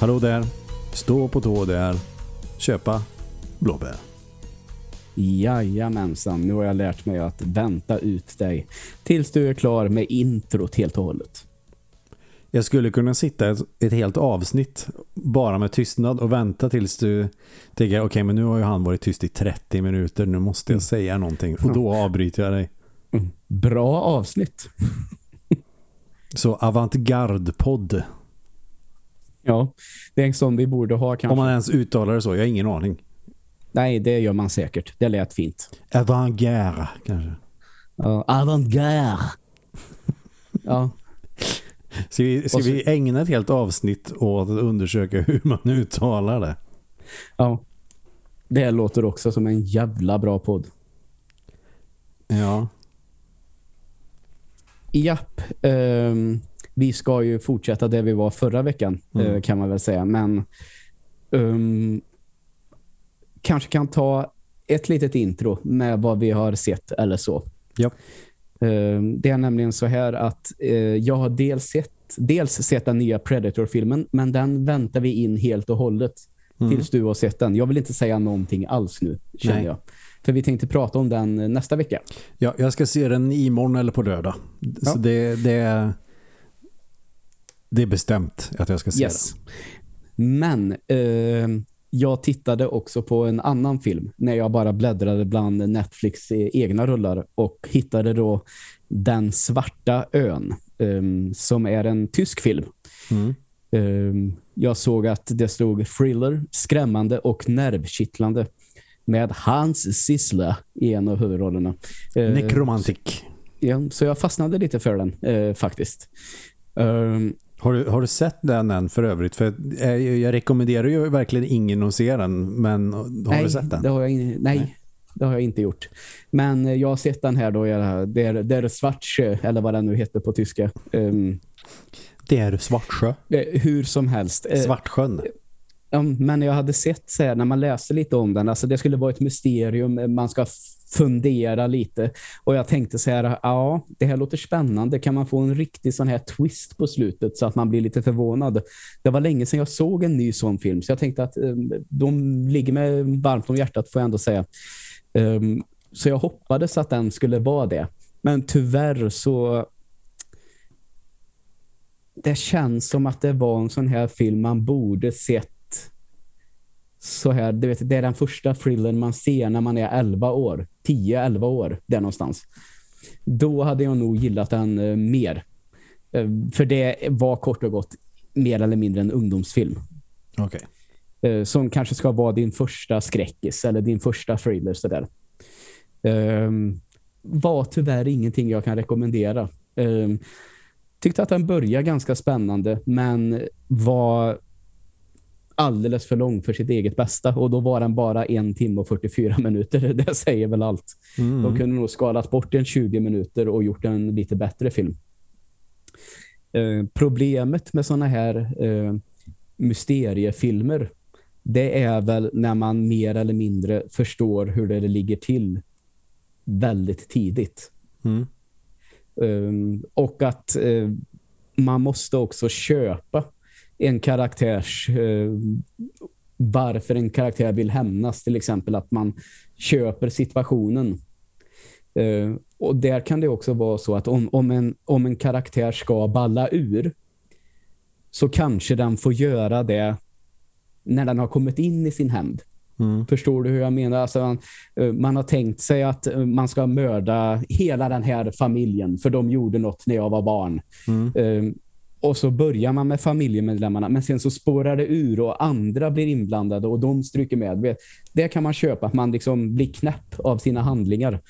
Hallå där. Stå på tå där. Köpa blåbär. Jajamensan, nu har jag lärt mig att vänta ut dig tills du är klar med introt helt och hållet. Jag skulle kunna sitta ett, ett helt avsnitt bara med tystnad och vänta tills du tänker, okej okay, men nu har ju han varit tyst i 30 minuter, nu måste jag mm. säga någonting och då avbryter jag dig. Mm. Bra avsnitt. Så avantgarde-podd. Ja, det är en sån vi borde ha kanske. Om man ens uttalar det så, jag har ingen aning. Nej, det gör man säkert. Det lät fint. Avantgarde, kanske. Ja, avantgarde. ja. Ska, vi, ska så, vi ägna ett helt avsnitt åt att undersöka hur man uttalar det? Ja. Det låter också som en jävla bra podd. Ja. Japp. Um, vi ska ju fortsätta där vi var förra veckan, mm. uh, kan man väl säga. Men um, kanske kan ta ett litet intro med vad vi har sett eller så. Ja. Um, det är nämligen så här att uh, jag har dels sett, dels sett den nya Predator-filmen, men den väntar vi in helt och hållet mm. tills du har sett den. Jag vill inte säga någonting alls nu, känner Nej. jag. För vi tänkte prata om den nästa vecka. Ja, jag ska se den imorgon eller på lördag. Ja. Så det, det, det är bestämt att jag ska se yes. den. Men eh, jag tittade också på en annan film när jag bara bläddrade bland Netflix egna rullar och hittade då Den svarta ön eh, som är en tysk film. Mm. Eh, jag såg att det stod thriller, skrämmande och nervkittlande med Hans Sissler i en av huvudrollerna. Eh, Nekromantik. Ja, så jag fastnade lite för den eh, faktiskt. Um, har du, har du sett den än för övrigt? För jag, eh, jag rekommenderar ju verkligen ingen att se den, men har nej, du sett den? Det har jag, nej, nej, det har jag inte gjort. Men jag har sett den här då, det är, det är Svartsjö, eller vad den nu heter på tyska. Um, det är Svartsjö? Hur som helst. Svartsjön? Men jag hade sett så här, när man läser lite om den, alltså det skulle vara ett mysterium, eh, man ska fundera lite. Och jag tänkte så här, ja, det här låter spännande. Kan man få en riktig sån här twist på slutet så att man blir lite förvånad? Det var länge sedan jag såg en ny sån film, så jag tänkte att um, de ligger mig varmt om hjärtat, får jag ändå säga. Um, så jag hoppades att den skulle vara det. Men tyvärr så det känns som att det var en sån här film man borde sett så här, du vet, det är den första thrillen man ser när man är 11 år. 10-11 år, där någonstans. Då hade jag nog gillat den eh, mer. Eh, för det var kort och gott mer eller mindre en ungdomsfilm. Okej. Okay. Eh, som kanske ska vara din första skräckis eller din första thriller sådär. Um, var tyvärr ingenting jag kan rekommendera. Um, tyckte att den började ganska spännande men var alldeles för lång för sitt eget bästa. Och då var den bara en timme och 44 minuter. Det säger väl allt. Mm. De kunde nog skalat bort en 20 minuter och gjort en lite bättre film. Eh, problemet med såna här eh, mysteriefilmer det är väl när man mer eller mindre förstår hur det ligger till väldigt tidigt. Mm. Um, och att uh, man måste också köpa en karaktärs eh, varför en karaktär vill hämnas till exempel att man köper situationen eh, och där kan det också vara så att om, om, en, om en karaktär ska balla ur så kanske den får göra det när den har kommit in i sin hämnd. Mm. Förstår du hur jag menar? Alltså man, eh, man, har tänkt sig att eh, man ska mörda hela den här familjen för de gjorde något när jag var barn. Mm. Och så börjar man med familjemedlemmarna men sen så spårar det ur och andra blir inblandade och de stryker med. Det kan man köpa att man liksom blir knäpp av sina handlingar.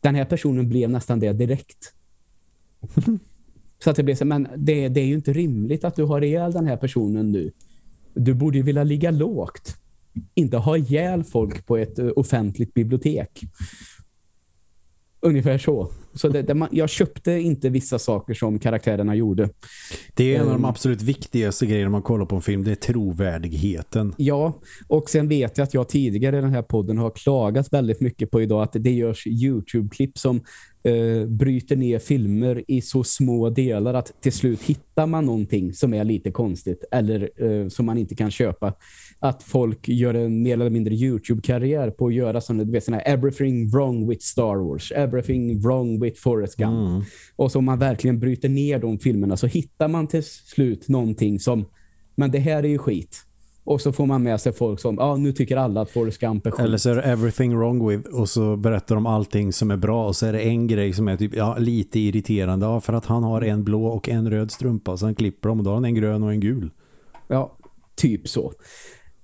Den här personen blev nästan det direkt. så att det blir så, men det, det är ju inte rimligt att du har ihjäl den här personen nu. Du borde ju vilja ligga lågt. Inte ha ihjäl folk på ett eh, offentligt bibliotek. Ungefär så. Så det, det, jag köpte inte vissa saker som karaktärerna gjorde. Det är en av de ehm. absolut viktigaste grejerna man kollar på en film. Det är trovärdigheten. Ja, och sen vet jag att jag tidigare i den här podden har klagat väldigt mycket på idag att det görs YouTube-klipp som eh, bryter ner filmer i så små delar att till slut hittar man någonting som är lite konstigt eller eh, som man inte kan köpa. Att folk gör en mer eller mindre YouTube-karriär på att göra sådana, du vet, sådana här everything wrong with Star Wars, everything wrong with Forrest Gump. Mm. Och så om man verkligen bryter ner de filmerna så hittar man till slut någonting som, men det här är ju skit. Och så får man med sig folk som, ja nu tycker alla att Forrest Gump är skit. Eller så är det everything wrong with och så berättar de allting som är bra och så är det en grej som är typ ja, lite irriterande ja, för att han har en blå och en röd strumpa och sen klipper de och då har han en grön och en gul. Ja, typ så.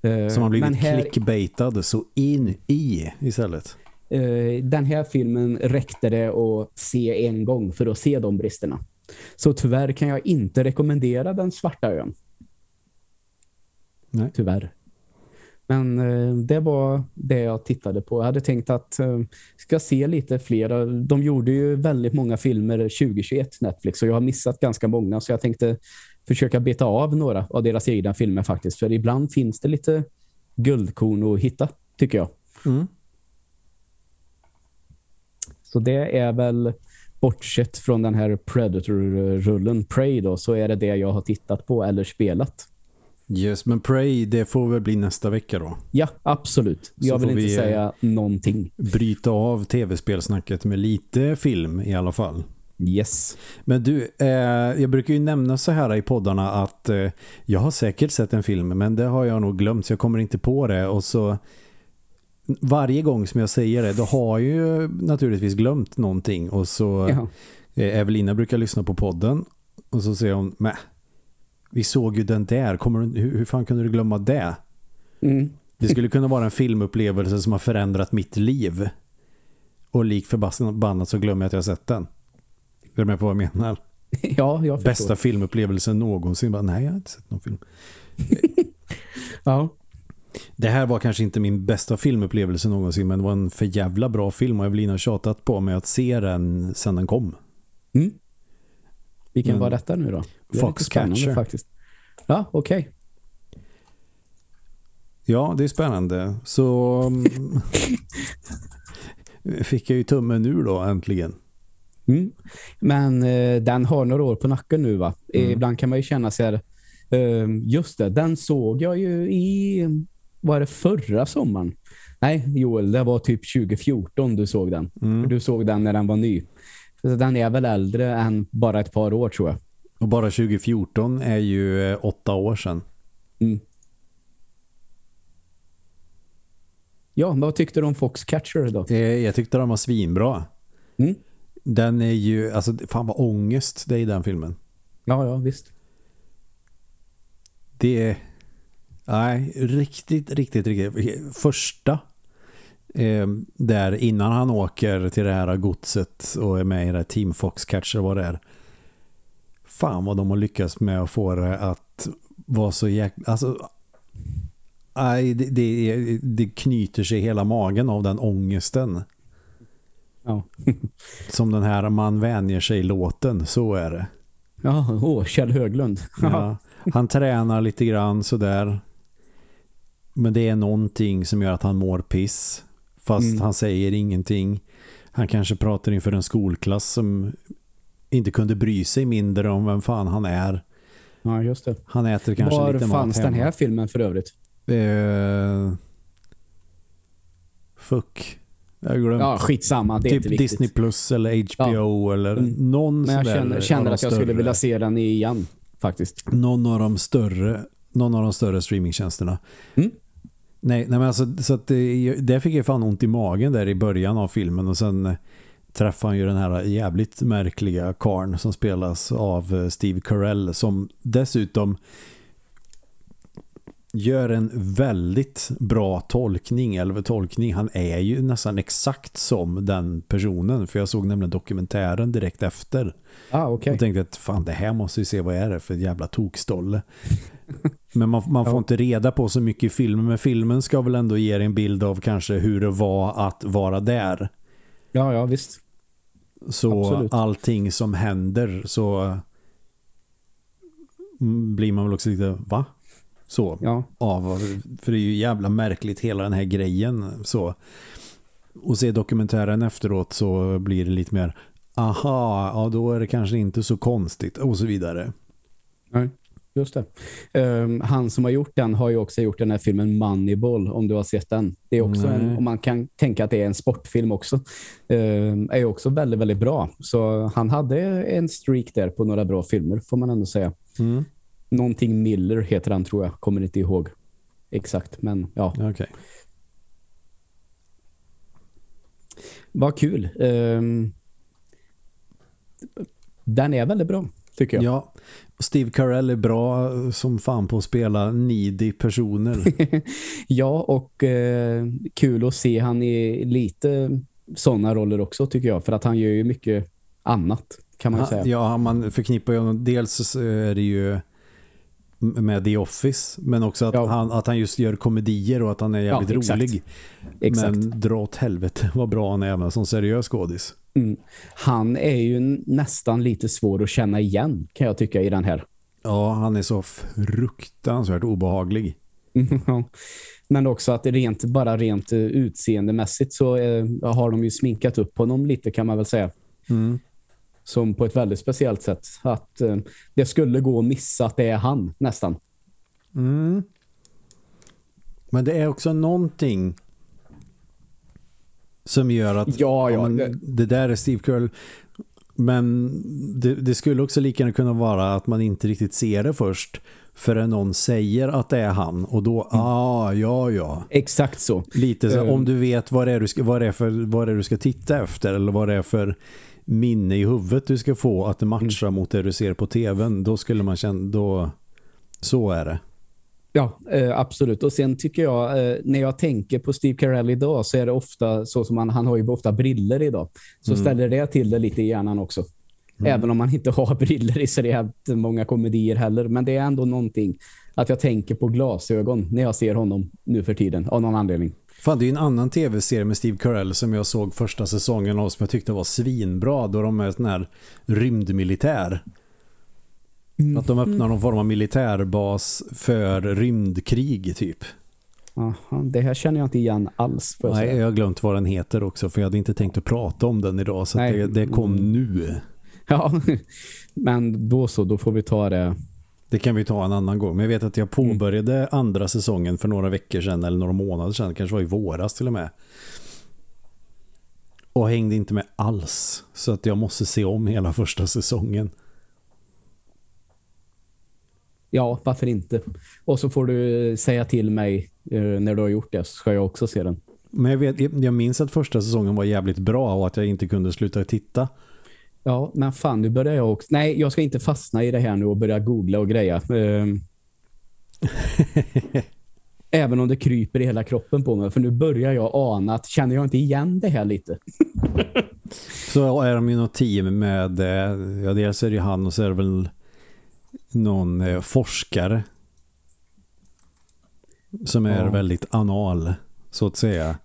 Eh, Som har blivit men här, clickbaitad så in i istället. eh, den här filmen räckte det att se en gång för att se de bristerna. Så tyvärr kan jag inte rekommendera Den svarta ön. Nej. Tyvärr. Men eh, det var det jag tittade på. Jag hade tänkt att eh, ska se lite flera. De gjorde ju väldigt många filmer 2021 Netflix och jag har missat ganska många så jag tänkte försöka beta av några av deras egna filmer faktiskt. För ibland finns det lite guldkorn att hitta, tycker jag. Mm. Så det är väl bortsett från den här Predator-rullen Prey då, så är det det jag har tittat på eller spelat. Yes, men Prey, det får väl bli nästa vecka då. Ja, absolut. Jag vill inte vi, eh, säga någonting. Bryta av tv-spelsnacket med lite film i alla fall. Yes. Men du, eh, jag brukar ju nämna så här i poddarna att eh, jag har säkert sett en film men det har jag nog glömt så jag kommer inte på det och så varje gång som jag säger det då har jag ju naturligtvis glömt någonting och så Ja. eh, Evelina brukar lyssna på podden och så säger hon, vi såg ju den där, Kommer du, hur, hur fan kunde du glömma det? Mm. Det skulle kunna vara en filmupplevelse som har förändrat mitt liv. Och lik förbannat så glömmer jag att jag har sett den. Är du med på vad jag menar? ja, jag förstår. Bästa filmupplevelsen någonsin. Bara, nej, jag har inte sett någon film. Ja. Det här var kanske inte min bästa filmupplevelse någonsin men det var en för jävla bra film och Evelina har tjatat på mig att se den sen den kom. Mm. Vilken Men- var detta nu då? Foxcatcher. faktiskt. Ja, okej. Ja, det är spännande. Så mm, fick jag ju tummen ur då äntligen. Mm. Men eh, den har några år på nacken nu va? Mm. Ibland kan man ju känna sig här, eh, just det, den såg jag ju i var det förra sommaren? Nej, Joel, det var typ 2014 du såg den. Mm. Du såg den när den var ny. Så den är väl äldre än bara ett par år tror jag. Och bara 2014 är ju eh, åtta år sedan. Mm. Ja, vad tyckte du om Foxcatcher då? Eh, Jag tyckte den var svinbra. Mm. Den är ju, alltså fan vad ångest det är i den filmen. Ja, ja, visst. Det är nej, riktigt, riktigt, riktigt. Första eh, där innan han åker till det här godset och är med i det här Team Foxcatcher vad det är. Fan vad de har lyckats med att få det att vara så jäkla... Alltså, nej, det, det, det knyter sig hela magen av den ångesten. Ja, Som den här Man vänjer sig-låten, så är det. ja åh, Kjell Höglund. Ja, han tränar lite grann sådär. Men det är någonting som gör att han mår piss. Fast Mm. han säger ingenting. Han kanske pratar inför en skolklass som inte kunde bry sig mindre om vem fan han är. ja just det. Han äter kanske Var lite fanns mat den hemma. här filmen för övrigt? Eh, fuck. Jag har glömt. Ja, skitsamma. Det är typ inte viktigt. Disney Plus eller HBO eller Mm. någon Men jag känner, känner att jag skulle vilja se den igen, faktiskt. någon av de större någon av de större streamingtjänsterna. Mm. Nej, nej men alltså så att det, där fick jag fan ont i magen där i början av filmen och sen träffade han ju den här jävligt märkliga karn som spelas av eh, Steve Carell som dessutom gör en väldigt bra tolkning eller tolkning. Han är ju nästan exakt som den personen för jag såg nämligen dokumentären direkt efter. Ah, okej. Jag tänkte att fan det här måste vi se vad är det för jävla tokstolle. Men man, man får Ja. inte reda på så mycket i filmen. Men filmen ska väl ändå ge en bild av kanske hur det var att vara där. Ja, ja, visst. Så Absolut. allting som händer så mm, blir man väl också lite, va? Så, Ja. av, för det är ju jävla märkligt hela den här grejen så. Och se dokumentären efteråt så blir det lite mer aha, ja då är det kanske inte så konstigt och så vidare. Nej, just det. Um, han som har gjort den har ju också gjort den här filmen Moneyball, om du har sett den. Det är också en, om man kan tänka att det är en sportfilm också. Um, är också väldigt, väldigt bra. Så han hade en streak där på några bra filmer, får man ändå säga. Mm. Någonting Miller heter han tror jag, kommer inte ihåg exakt, men ja. Okay. Vad kul. Um, den är väldigt bra, tycker jag. Ja, Steve Carell är bra som fan på att spela needy personer. ja, och eh, kul att se han i lite sådana roller också, tycker jag. För att han gör ju mycket annat, kan man han, säga. Ja, man förknippar ju honom. Dels är det ju med The Office men också att, ja. han, att han just gör komedier och att han är jävligt ja, exakt. rolig. Exakt. Men dra åt helvete vad bra han är även som seriös skådis. Mm. Han är ju nästan lite svår att känna igen kan jag tycka i den här. Ja, han är så fruktansvärt obehaglig. Men också att rent, bara rent utseendemässigt så eh, har de ju sminkat upp honom lite kan man väl säga. Mm som på ett väldigt speciellt sätt. Att eh, det skulle gå att missa att det är han nästan. Mm. Men det är också någonting som gör att ja, ja, det... det där är Steve Curl men det, det, skulle också lika gärna kunna vara att man inte riktigt ser det först förrän någon säger att det är han och då, mm. ah, ja, ja. Exakt så. Lite så, um, om du vet vad det, är du ska, vad, är för, vad det är du ska titta efter eller vad det är för minne i huvudet du ska få att det matchar mm. mot det du ser på tvn, då skulle man känna, då så är det. Ja, eh, absolut. Och sen tycker jag, eh, när jag tänker på Steve Carell idag så är det ofta så som han, han har ju ofta briller idag. Så mm. ställer det till det lite i hjärnan också. Mm. Även om man inte har briller i så det är många komedier heller. Men det är ändå någonting att jag tänker på glasögon när jag ser honom nu för tiden, av någon anledning. Fan, det är en annan tv-serie med Steve Carell som jag såg första säsongen av som jag tyckte var svinbra då de är sån här rymdmilitär. Mm. Att de öppnar någon form av militärbas för rymdkrig typ. Aha, det här känner jag inte igen alls. Nej, säga. jag har glömt vad den heter också för jag hade inte tänkt att prata om den idag så det, det, kom mm. nu. Ja, men då så, då får vi ta det det kan vi ta en annan gång. Men jag vet att jag påbörjade mm. andra säsongen för några veckor sedan eller några månader sedan. kanske var i våras till och med. Och hängde inte med alls. Så att jag måste se om hela första säsongen. Ja, varför inte? Och så får du säga till mig eh, när du har gjort det så ska jag också se den. Men jag, vet, jag minns att första säsongen var jävligt bra och att jag inte kunde sluta titta. Ja, men fan, nu börjar jag också... Nej, jag ska inte fastna i det här nu och börja googla och greja. Ehm. Även om det kryper i hela kroppen på mig. För nu börjar jag ana att känner jag inte igen det här lite. så är de ju något team med... Eh, ja, dels är det han och så är det väl någon eh, forskare som är ja. väldigt anal, så att säga.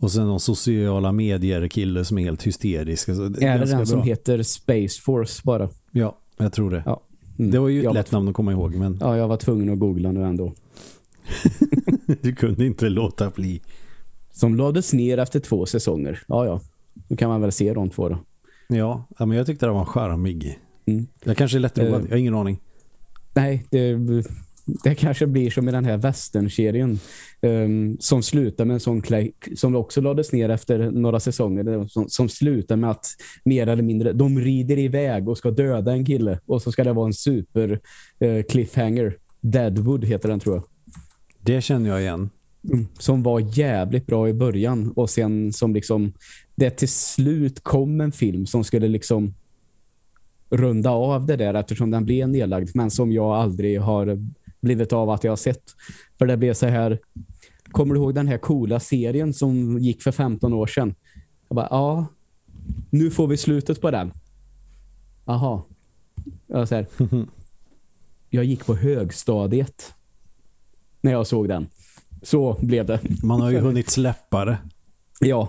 Och sen någon sociala medier-kille som är helt hysterisk. Alltså, det är det den bra. som heter Space Force bara? Ja, jag tror det. Ja. Mm. Det var ju ett lätt namn att komma ihåg. Men... Ja, jag var tvungen att googla nu ändå. du kunde inte låta bli. Som lades ner efter två säsonger. Ja, ja. Nu kan man väl se de två då. Ja, men jag tyckte det var charmig. Mm. Jag kanske är lättroad, uh, jag har ingen aning. Nej, det, det kanske blir som i den här western-serien um, som slutar med en sån som också lades ner efter några säsonger som, som slutar med att mer eller mindre de rider iväg och ska döda en kille och så ska det vara en super uh, cliffhanger. Deadwood heter den tror jag. Det känner jag igen. Mm, som var jävligt bra i början och sen som liksom det till slut kom en film som skulle liksom runda av det där eftersom den blev nedlagd men som jag aldrig har blivit av att jag har sett. För det blev så här kommer du ihåg den här coola serien som gick för 15 år sedan? Jag bara, ja nu får vi slutet på den. Aha. Jag, så här, jag gick på högstadiet när jag såg den. Så blev det. Man har ju hunnit släppa det. Ja,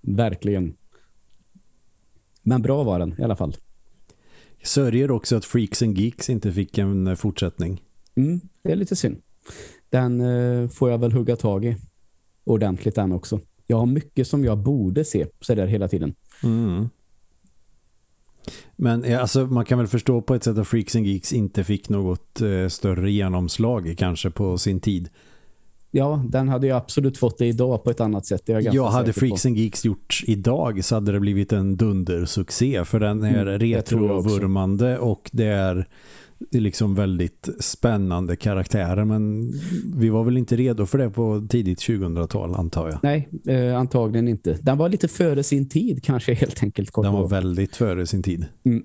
verkligen. Men bra var den i alla fall. Sörjer också att Freaks and Geeks inte fick en eh, fortsättning. Mm, det är lite synd. Den eh, får jag väl hugga tag i ordentligt den också. Jag har mycket som jag borde se så där hela tiden. Mm. Men eh, alltså, man kan väl förstå på ett sätt att Freaks and Geeks inte fick något eh, större genomslag kanske på sin tid. Ja, den hade ju absolut fått det idag på ett annat sätt. Det är jag ja, hade Freaks and Geeks gjort idag så hade det blivit en dundersuccé för den är mm, retrovurmande och det är liksom väldigt spännande karaktärer men vi var väl inte redo för det på tidigt 2000-tal antar jag. Nej, eh, antagligen inte. Den var lite före sin tid kanske helt enkelt. Den var väldigt före sin tid. Mm.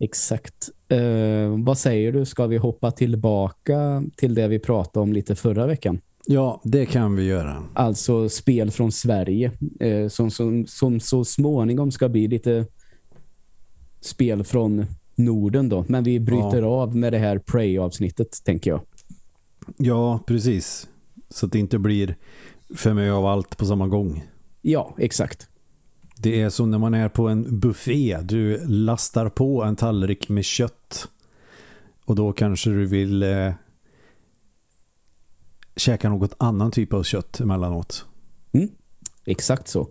Exakt. Eh, vad säger du? Ska vi hoppa tillbaka till det vi pratade om lite förra veckan? Ja, det kan vi göra. Alltså spel från Sverige eh, som, som, som så småningom ska bli lite spel från Norden då. Men vi bryter ja. av med det här Prey-avsnittet, tänker jag. Ja, precis. Så att det inte blir för mig av allt på samma gång. Ja, exakt. Det är som när man är på en buffé. Du lastar på en tallrik med kött. Och då kanske du vill eh, käka något annan typ av kött emellanåt. Mm, exakt så.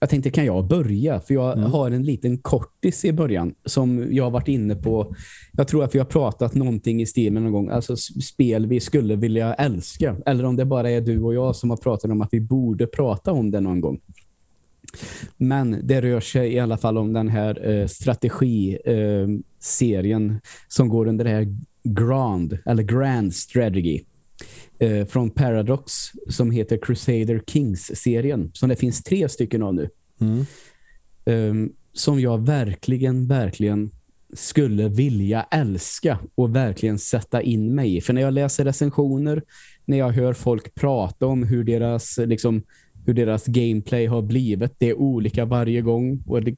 Jag tänkte, kan jag börja? För jag mm. har en liten kortis i början som jag har varit inne på. Jag tror att vi har pratat någonting i stilen någon gång. Alltså spel vi skulle vilja älska. Eller om det bara är du och jag som har pratat om att vi borde prata om det någon gång. Men det rör sig i alla fall om den här eh, strategiserien eh, som går under det här Grand, eller Grand Strategy eh, från Paradox som heter Crusader Kings-serien. Som det finns tre stycken av nu. Mm. Um, som jag verkligen, verkligen skulle vilja älska och verkligen sätta in mig i. För när jag läser recensioner, när jag hör folk prata om hur deras, liksom, hur deras gameplay har blivit, det är olika varje gång. Och det,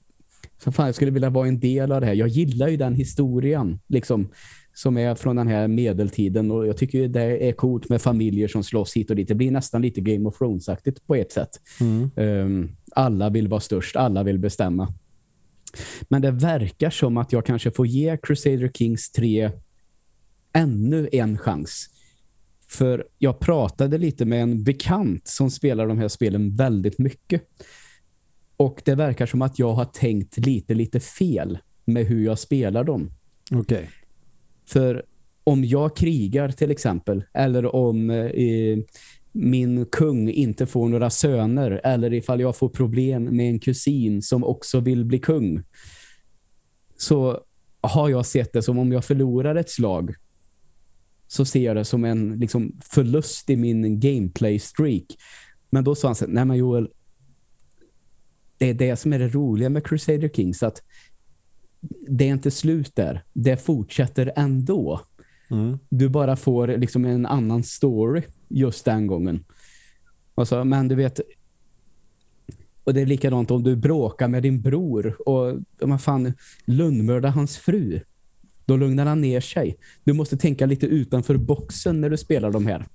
så fan, jag skulle vilja vara en del av det här. Jag gillar ju den historien. Liksom som är från den här medeltiden och jag tycker det är coolt med familjer som slåss hit och dit. Det blir nästan lite Game of Thrones-aktigt på ett sätt. Mm. Um, alla vill vara störst, alla vill bestämma. Men det verkar som att jag kanske får ge Crusader Kings 3 ännu en chans. För jag pratade lite med en bekant som spelar de här spelen väldigt mycket. Och det verkar som att jag har tänkt lite, lite fel med hur jag spelar dem. Okej. Okay. För om jag krigar till exempel, eller om eh, min kung inte får några söner, eller ifall jag får problem med en kusin som också vill bli kung, så har jag sett det som om jag förlorar ett slag så ser jag det som en liksom, förlust i min gameplay-streak. Men då sa han så nej men Joel, det är det som är det roliga med Crusader Kings, att det är inte slut där. Det fortsätter ändå. Mm. Du bara får liksom en annan story just den gången. Alltså, men du vet och det är likadant om du bråkar med din bror och man fan lundmördar hans fru. Då lugnar han ner sig. Du måste tänka lite utanför boxen när du spelar de här.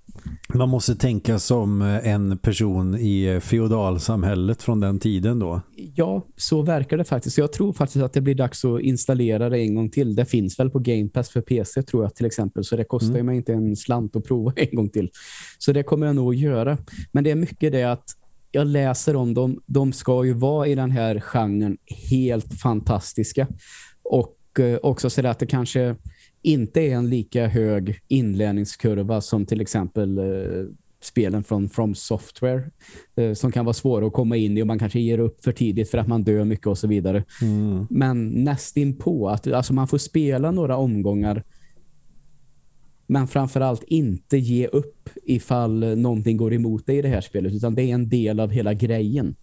Man måste tänka som eh, en person i feodalsamhället från den tiden då. Ja, så verkar det faktiskt. Jag tror faktiskt att det blir dags att installera det en gång till. Det finns väl på Game Pass för PC tror jag till exempel. Så det kostar mm. mig inte en slant att prova en gång till. Så det kommer jag nog att göra. Men det är mycket det att jag läser om dem. De ska ju vara i den här genren helt fantastiska. Och eh, också så att det kanske inte är en lika hög inlärningskurva som till exempel eh, spelen från From Software eh, som kan vara svåra att komma in i och man kanske ger upp för tidigt för att man dör mycket och så vidare. Mm. Men nästin på att alltså man får spela några omgångar men framförallt inte ge upp ifall någonting går emot dig i det här spelet utan det är en del av hela grejen.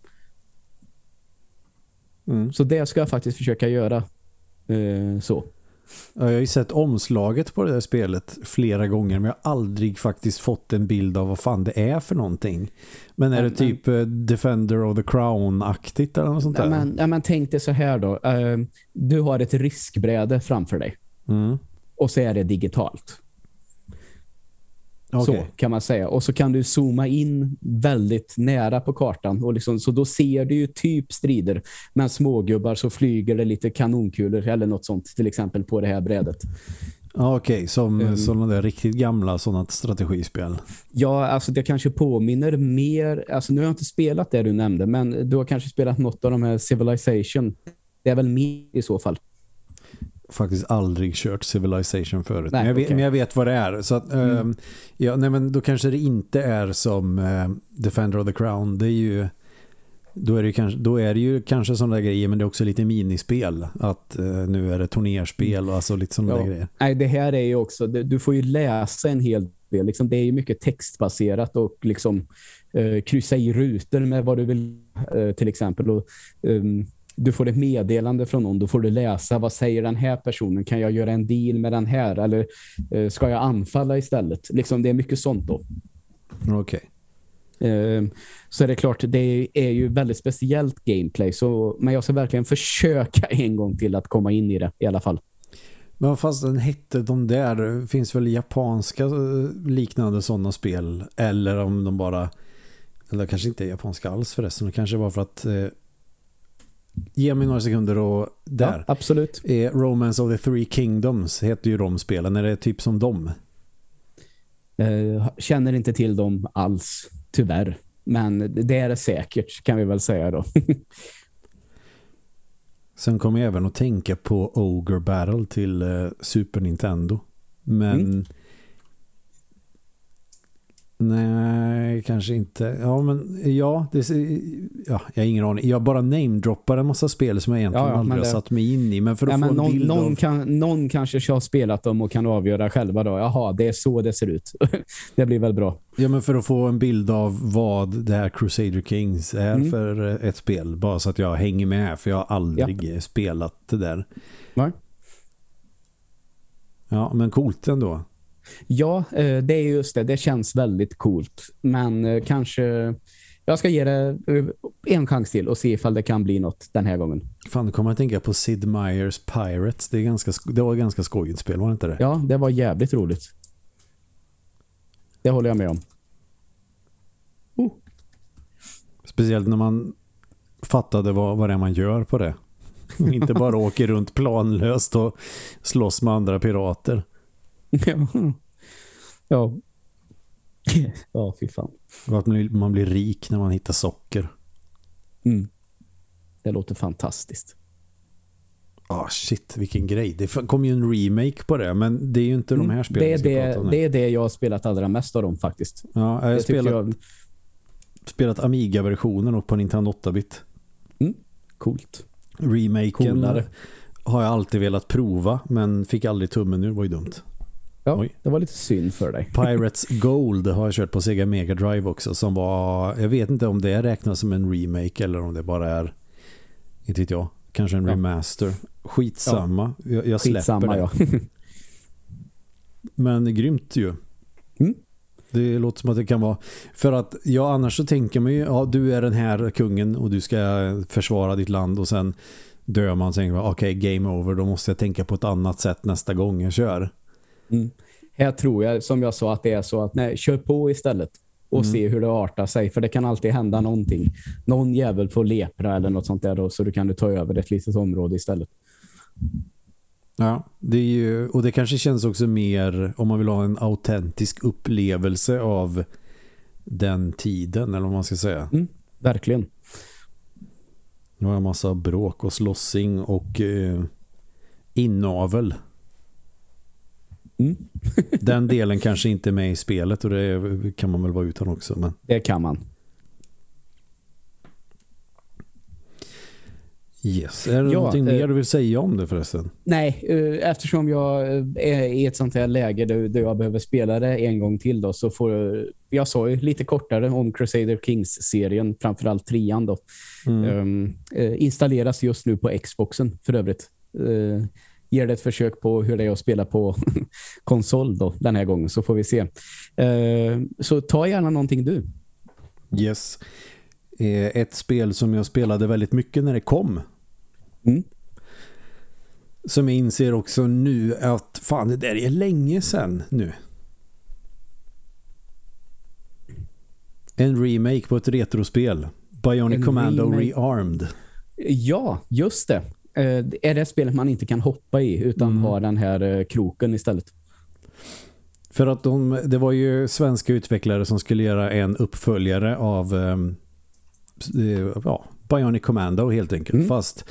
Mm. Så det ska jag faktiskt försöka göra eh, så. Jag har ju sett omslaget på det här spelet flera gånger men jag har aldrig faktiskt fått en bild av vad fan det är för någonting. Men är det typ men, Defender of the Crown-aktigt eller något sånt där? Men, ja, men tänk dig så här då. Uh, du har ett riskbräde framför dig. Mm. Och så är det digitalt. Okay. Så kan man säga. Och så kan du zooma in väldigt nära på kartan. Och liksom, så då ser du ju typ strider. Men smågubbar så flyger det lite kanonkulor eller något sånt till exempel på det här brädet. Ja, Okej, okay. som um, sådana där riktigt gamla sådana strategispel. Ja, alltså det kanske påminner mer, alltså nu har jag inte spelat det du nämnde, men du har kanske spelat något av de här Civilization Det är väl mer i så fall. Faktiskt aldrig kört Civilization förut. Nej, men, jag vet, okej. men jag vet vad det är. Så att, Mm. ehm, ja, nej, men då kanske det inte är som eh, Defender of the Crown. Det är ju då är det, ju kanske, då är det ju kanske sådana där grejer men det är också lite minispel. Att eh, nu är det turnerspel och alltså lite sådana Ja. grejer. Nej, det här är ju också, det- du får ju läsa en hel del. Liksom, det är ju mycket textbaserat och liksom eh, kryssa i rutor med vad du vill eh, till exempel. Och, ehm, du får ett meddelande från någon, då får du läsa vad säger den här personen? Kan jag göra en deal med den här? Eller eh, ska jag anfalla istället? Liksom, det är mycket sånt då. Okej. Ehm, Så är det klart, det är ju väldigt speciellt gameplay. Så, men jag ska verkligen försöka en gång till att komma in i det i alla fall. Men fast den hette de där, finns väl japanska eh, liknande sådana spel? Eller om de bara, eller kanske inte är japanska alls förresten. Kanske var för att eh, ge mig några sekunder och där. Ja, absolut. är Romance of the Three Kingdoms heter ju de spelen. Är det typ som dem? Eh, känner inte till dem alls, tyvärr. Men det är det säkert, kan vi väl säga då. Sen kommer jag även att tänka på Ogre Battle till eh, Super Nintendo. Men Mm. Nej, kanske inte. Ja, men ja, det, ja, jag har ingen aning. Jag bara namedroppar en massa spel som jag egentligen Ja, ja, aldrig har det- satt mig in i. Men för att Ja, få en någon, bild någon, av... kan, någon kanske har spelat dem och kan avgöra själva då. Jaha, det är så det ser ut. det blir väl bra. Ja, men för att få en bild av vad det här Crusader Kings är Mm. för eh, ett spel. Bara så att jag hänger med, för jag har aldrig eh, spelat det där. Nej. Ja, men coolt ändå. Ja, eh, det är just det. Det känns väldigt coolt. Men eh, kanske... Jag ska ge det eh, en chans till och se ifall det kan bli något den här gången. Fan, nu kommer att tänka på Sid Meier's Pirates. Det, är ganska, sk- det var ganska skojigt spel, var det inte det? Ja, det var jävligt roligt. Det håller jag med om. Speciellt när man fattade vad, vad det är man gör på det. Inte bara åker runt planlöst och slåss med andra pirater. Ja. Ja. Ja, fy fan. Och att man blir rik när man hittar socker. Mm. Det låter fantastiskt. Ah shit, vilken grej. Det kom ju en remake på det, men det är ju inte de här spelen Mm. det, är prata om det, nu. det är det jag har spelat allra mest av dem faktiskt. Ja, jag har Det spelat, jag spelat Amiga-versionen och på Nintendo 8-bit. coolt. Remaken Coolare. har jag alltid velat prova, men fick aldrig tummen ur, var ju dumt. Ja, Oj. det var lite synd för dig. Pirates Gold har jag kört på Sega Mega Drive också som var, jag vet inte om det räknas som en remake eller om det bara är inte vet jag, kanske en Ja. remaster. Skitsamma, jag, jag släpper Skitsamma, det. ja. Men grymt ju. Mm. Det låter som att det kan vara för att ja annars så tänker man ju ja du är den här kungen och du ska försvara ditt land och sen dör man okej game over då måste jag tänka på ett annat sätt nästa gång jag kör. Mm. Här tror jag, som jag sa, att det är så att nej, kör på istället och Mm. se hur det artar sig. För det kan alltid hända någonting. Någon jävel får lepra eller något sånt där då, så du kan du ta över ett litet område istället. Ja, det är ju, och det kanske känns också mer om man vill ha en autentisk upplevelse av den tiden, eller vad man ska säga. Verkligen. Det var en massa bråk och slåssing och eh, inavel. Mm. den delen kanske inte är med i spelet och det kan man väl vara utan också. Men Det kan man. yes, är det Ja, någonting eh, mer du vill säga om det förresten? Nej, eh, eftersom jag eh, är i ett sånt här läge där, jag behöver spela det en gång till då, så får jag, jag sa ju lite kortare om Crusader Kings-serien, framförallt trean då. Mm. Eh, installeras just nu på Xboxen för övrigt. Uh, ger det ett försök på hur det är att spela på konsol då den här gången så får vi se. Eh, så ta gärna någonting du. Yes. Eh, ett spel som jag spelade väldigt mycket när det kom. Mm. Som jag inser också nu att fan det där är länge sedan nu. En remake på ett retrospel. Bionic En Commando remake? Rearmed. Ja, just det. Eh, är det spelet man inte kan hoppa i utan Mm. har den här eh, kroken istället? För att de, det var ju svenska utvecklare som skulle göra en uppföljare av ehm, eh, ja, Bionic Commando helt enkelt. Mm. Fast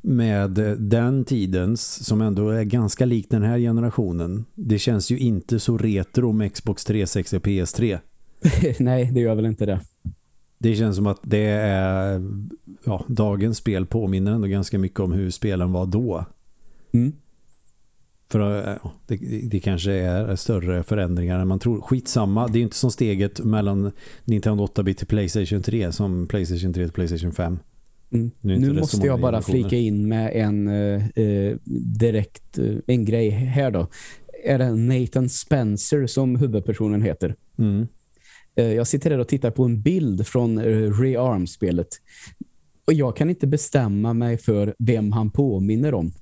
med den tidens som ändå är ganska lik den här generationen. Det känns ju inte så retro med Xbox 360 och PS3. Nej, det gör väl inte det. Det känns som att det är ja, dagens spel påminner ändå ganska mycket om hur spelen var då. Mm. För ja, det, det, kanske är större förändringar än man tror. Skitsamma, det är inte som steget mellan Nintendo 8-bit till Playstation 3 som Playstation 3 till Playstation 5. Mm. Nu, nu måste jag bara flika in med en eh, direkt eh, en grej här då. Är det Nathan Spencer som huvudpersonen heter? Mm. Eh, jag sitter här och tittar på en bild från eh, Rearm-spelet. Och jag kan inte bestämma mig för vem han påminner om.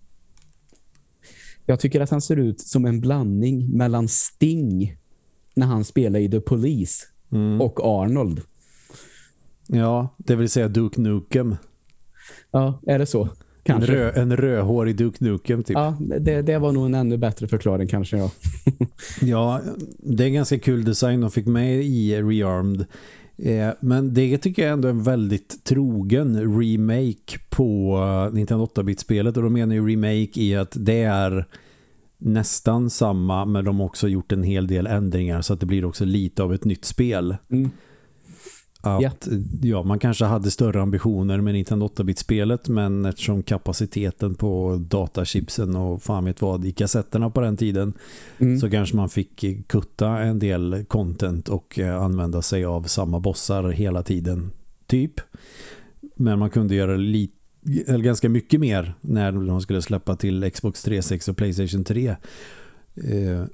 Jag tycker att han ser ut som en blandning mellan Sting när han spelar i The Police mm. och Arnold. Ja, det vill säga Duke Nukem. Ja, är det så? Kanske. En, rö, en rödhårig Duke Nukem typ. Ja, det, det var nog en ännu bättre förklaring kanske, ja. ja, det är en ganska kul design de fick med i Rearmed. Eh, men det tycker jag ändå är en väldigt trogen remake på uh, Nintendo 8-bit-spelet. Och då menar ju remake i att det är nästan samma men de har också gjort en hel del ändringar så att det blir också lite av ett nytt spel. Mm att yeah. ja, man kanske hade större ambitioner med Nintendo 8-bit-spelet men eftersom kapaciteten på datachipsen och fan vet vad i kassetterna på den tiden mm. så kanske man fick kutta en del content och eh, använda sig av samma bossar hela tiden typ. Men man kunde göra lite eller ganska mycket mer när de skulle släppa till Xbox 360 och Playstation 3. Eh,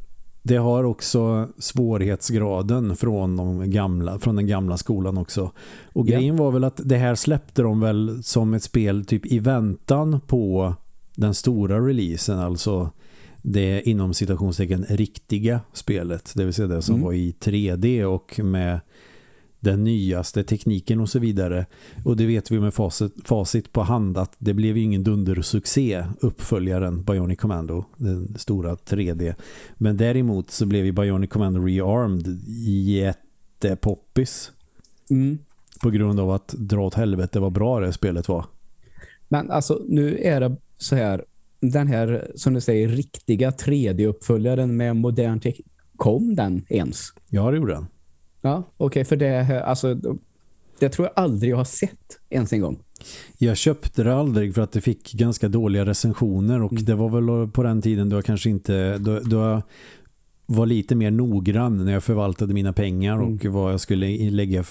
det har också svårighetsgraden från, de gamla, från den gamla skolan också. Och grejen var väl att det här släppte de väl som ett spel typ i väntan på den stora releasen, alltså det inom citationstecken riktiga spelet, det vill säga det som mm. var i 3D och med den nyaste tekniken och så vidare. Och det vet vi med facit, facit på hand att det blev ingen dundersuccé uppföljaren Bionic Commando, den stora 3D. Men däremot så blev ju Bionic Commando Rearmed jättepoppis. Mm. På grund av att dra åt helvete vad bra det spelet var. Men alltså nu är det så här den här, som du säger, riktiga 3D-uppföljaren med modern teknik. Kom den ens? Ja, det gjorde den. Ja, okej, okay, för det, alltså, det tror jag aldrig jag har sett ens en gång. Jag köpte det aldrig för att det fick ganska dåliga recensioner och mm. det var väl på den tiden då jag kanske inte då, då jag var lite mer noggrann när jag förvaltade mina pengar mm. och vad jag skulle lägga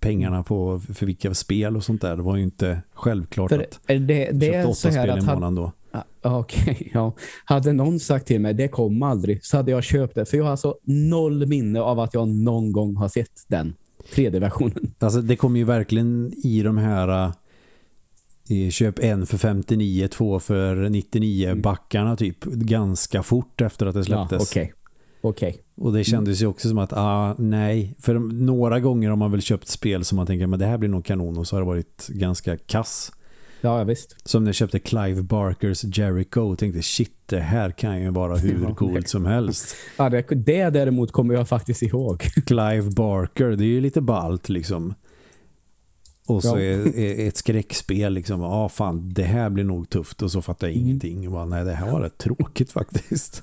pengarna på för vilka spel och sånt där. Det var ju inte självklart för att det, det köpte åtta spel i månaden då. Okej, okay, ja. Hade någon sagt till mig, det kom aldrig, så hade jag köpt det. För jag har alltså noll minne av att jag någon gång har sett den 3D-versionen. Alltså det kommer ju verkligen i de här uh, köp en för 59, två för 99 mm. backarna typ ganska fort efter att det släpptes. Ja, okej. Okay. okay. Och det kändes ju också som att, ah, nej. För några gånger har man väl köpt spel som man tänker, men det här blir nog kanon och så har det varit ganska kass. Ja, visst. Som när jag köpte Clive Barkers Jericho och tänkte shit, det här kan ju vara hur ja, coolt som helst. Ja, det, det däremot kommer jag faktiskt ihåg. Clive Barker, det är ju lite balt liksom. Och så ja. är, är ett skräckspel liksom, ja ah, fan, det här blir nog tufft och så fattar jag mm. ingenting. Och bara, nej, det här var rätt tråkigt faktiskt.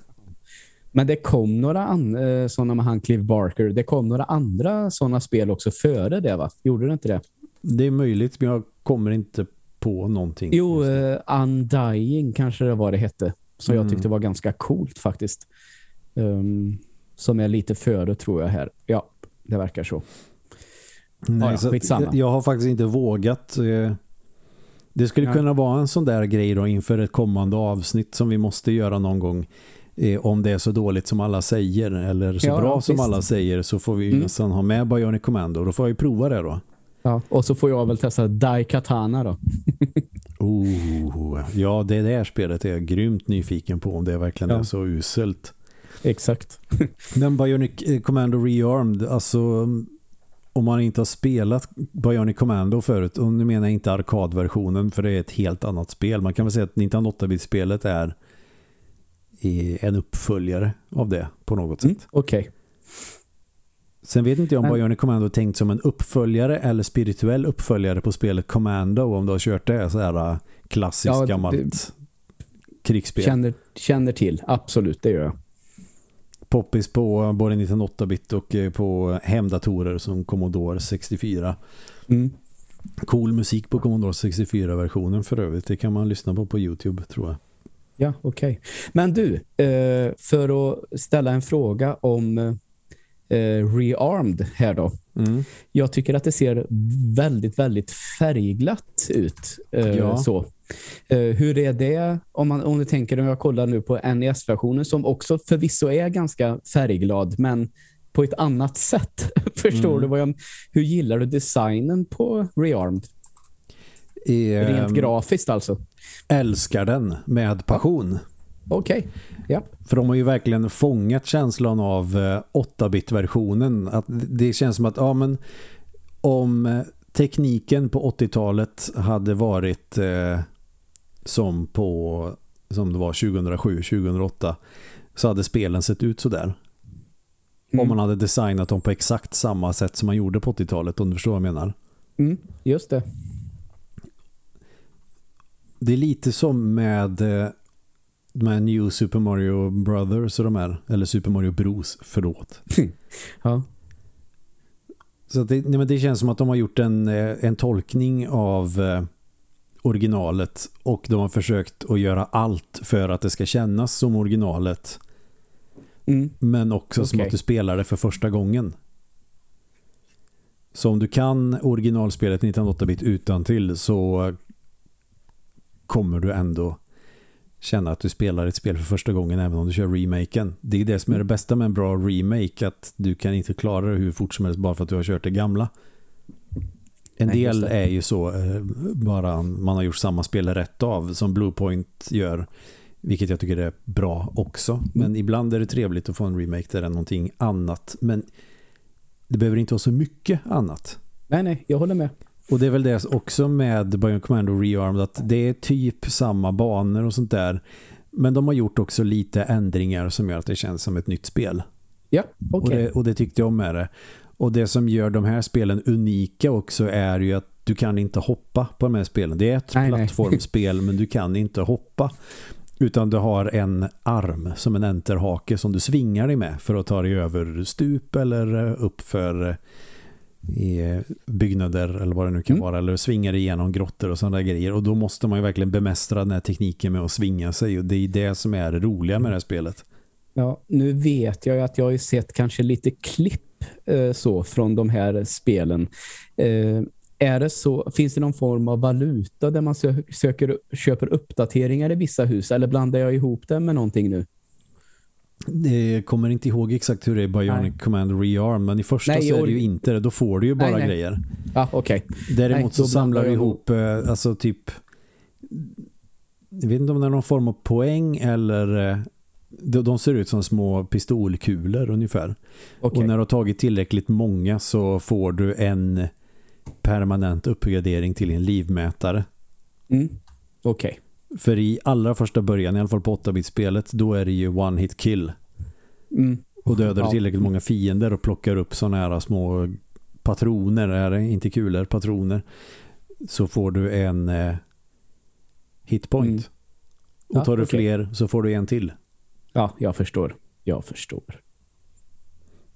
Men det kom några eh, sådana med han Clive Barker. Det kom några andra sådana spel också före det va? Gjorde det inte det? Det är möjligt, men jag kommer inte på någonting. Jo, uh, Undying kanske det var det hette. Som mm. jag tyckte var ganska coolt faktiskt. Um, som är lite före tror jag här. Ja, det verkar så. Nej, ja, så jag har faktiskt inte vågat. Eh, det skulle ja. kunna vara en sån där grej då inför ett kommande avsnitt som vi måste göra någon gång. Eh, om det är så dåligt som alla säger eller så ja, bra som alla säger så får vi mm. nästan ha med Bionic Commando. Då får jag ju prova det då. Ja, och så får jag väl testa Daikatana då. oh, ja, det där spelet är jag grymt nyfiken på om det verkligen ja. är så uselt. Exakt. Men Bionic eh, Commando Rearmed, alltså om man inte har spelat Bionic Commando förut, och nu menar jag inte arkadversionen för det är ett helt annat spel. Man kan väl säga att Nintendo 8-bit-spelet är en uppföljare av det på något sätt. Mm, Okej. Okay. Sen vet inte jag om Bionic Commando är tänkt som en uppföljare eller spirituell uppföljare på spelet Commando om du har kört det så här äh, klassiskt Ja, gammalt krigsspel. Känner, känner till, absolut, det gör jag. Poppis på både 1908-bit och eh, på hemdatorer som Commodore 64. Mm. Cool musik på Commodore 64-versionen för övrigt. Det kan man lyssna på på Youtube tror jag. Ja, okej. Men du, eh, för att ställa en fråga om eh, Rearmed här då. Mm. Jag tycker att det ser väldigt, väldigt färgglatt ut. Eh, Ja. så. Eh, hur är det om, man, om du tänker, om jag kollar nu på NES-versionen som också förvisso är ganska färgglad, men på ett annat sätt. Förstår Mm. du vad jag... Hur gillar du designen på Rearmed? Rent Ehm, grafiskt alltså. älskar den med passion. Okej. Ja. För de har ju verkligen fångat känslan av eh, 8-bit-versionen. Att det känns som att ja, men, om eh, tekniken på 80-talet hade varit eh, som på som det var 2007-2008 så hade spelen sett ut så där. Mm. Om man hade designat dem på exakt samma sätt som man gjorde på 80-talet om du förstår vad jag menar. Mm, just det. Det är lite som med med New Super Mario Brothers och de här, eller Super Mario Bros, förlåt. Ja. Så det, nej, men det känns som att de har gjort en, eh, en tolkning av eh, originalet och de har försökt att göra allt för att det ska kännas som originalet Mm. men också som Okej. att du spelar det för första gången. Så om du kan originalspelet 1908-bit utan till så kommer du ändå känna att du spelar ett spel för första gången även om du kör remaken. Det är det som är det bästa med en bra remake att du kan inte klara det hur fort som helst bara för att du har kört det gamla. En Nej, del är ju så eh, bara man har gjort samma spel rätt av som Bluepoint gör vilket jag tycker är bra också. Men ibland är det trevligt att få en remake där det är någonting annat. Men det behöver inte vara så mycket annat. Nej, nej, jag håller med. Och det är väl det också med Bionic Commando Rearmed att det är typ samma banor och sånt där. Men de har gjort också lite ändringar som gör att det känns som ett nytt spel. Ja, Och, okej. det, och det tyckte jag om med det. Och det som gör de här spelen unika också är ju att du kan inte hoppa på de här spelen. Det är ett Nej, nej. plattformsspel men du kan inte hoppa. Utan du har en arm som en enterhake som du svingar dig med för att ta dig över stup eller upp för eh, i byggnader eller vad det nu kan Mm. vara eller svingar igenom grottor och sådana grejer och då måste man ju verkligen bemästra den här tekniken med att svinga sig och det är det som är det roliga med det här spelet. Ja, nu vet jag ju att jag har sett kanske lite klipp eh, så från de här spelen. Eh, är det så, finns det någon form av valuta där man sö söker, köper uppdateringar i vissa hus eller blandar jag ihop det med någonting nu? Jag kommer inte ihåg exakt hur det är i Bionic Nej. Command Rearm men i första Nej, så är det ju inte det. Då får du ju bara Nej, grejer. Ja, okej. Däremot Nej, så samlar du ihop eh, alltså typ jag vet inte om det är någon form av poäng eller eh, de, ser ut som små pistolkulor ungefär. Okej. Och när du har tagit tillräckligt många så får du en permanent uppgradering till en livmätare. Mm. Okej. För i allra första början, i alla fall på 8-bit-spelet, då är det ju one hit kill. Mm. Och dödar du Ja. tillräckligt många fiender och plockar upp sådana här små patroner, är det inte kulor, patroner, så får du en eh, hitpoint. Mm. Och Ja, tar du okej. fler så får du en till. Ja, jag förstår. Jag förstår.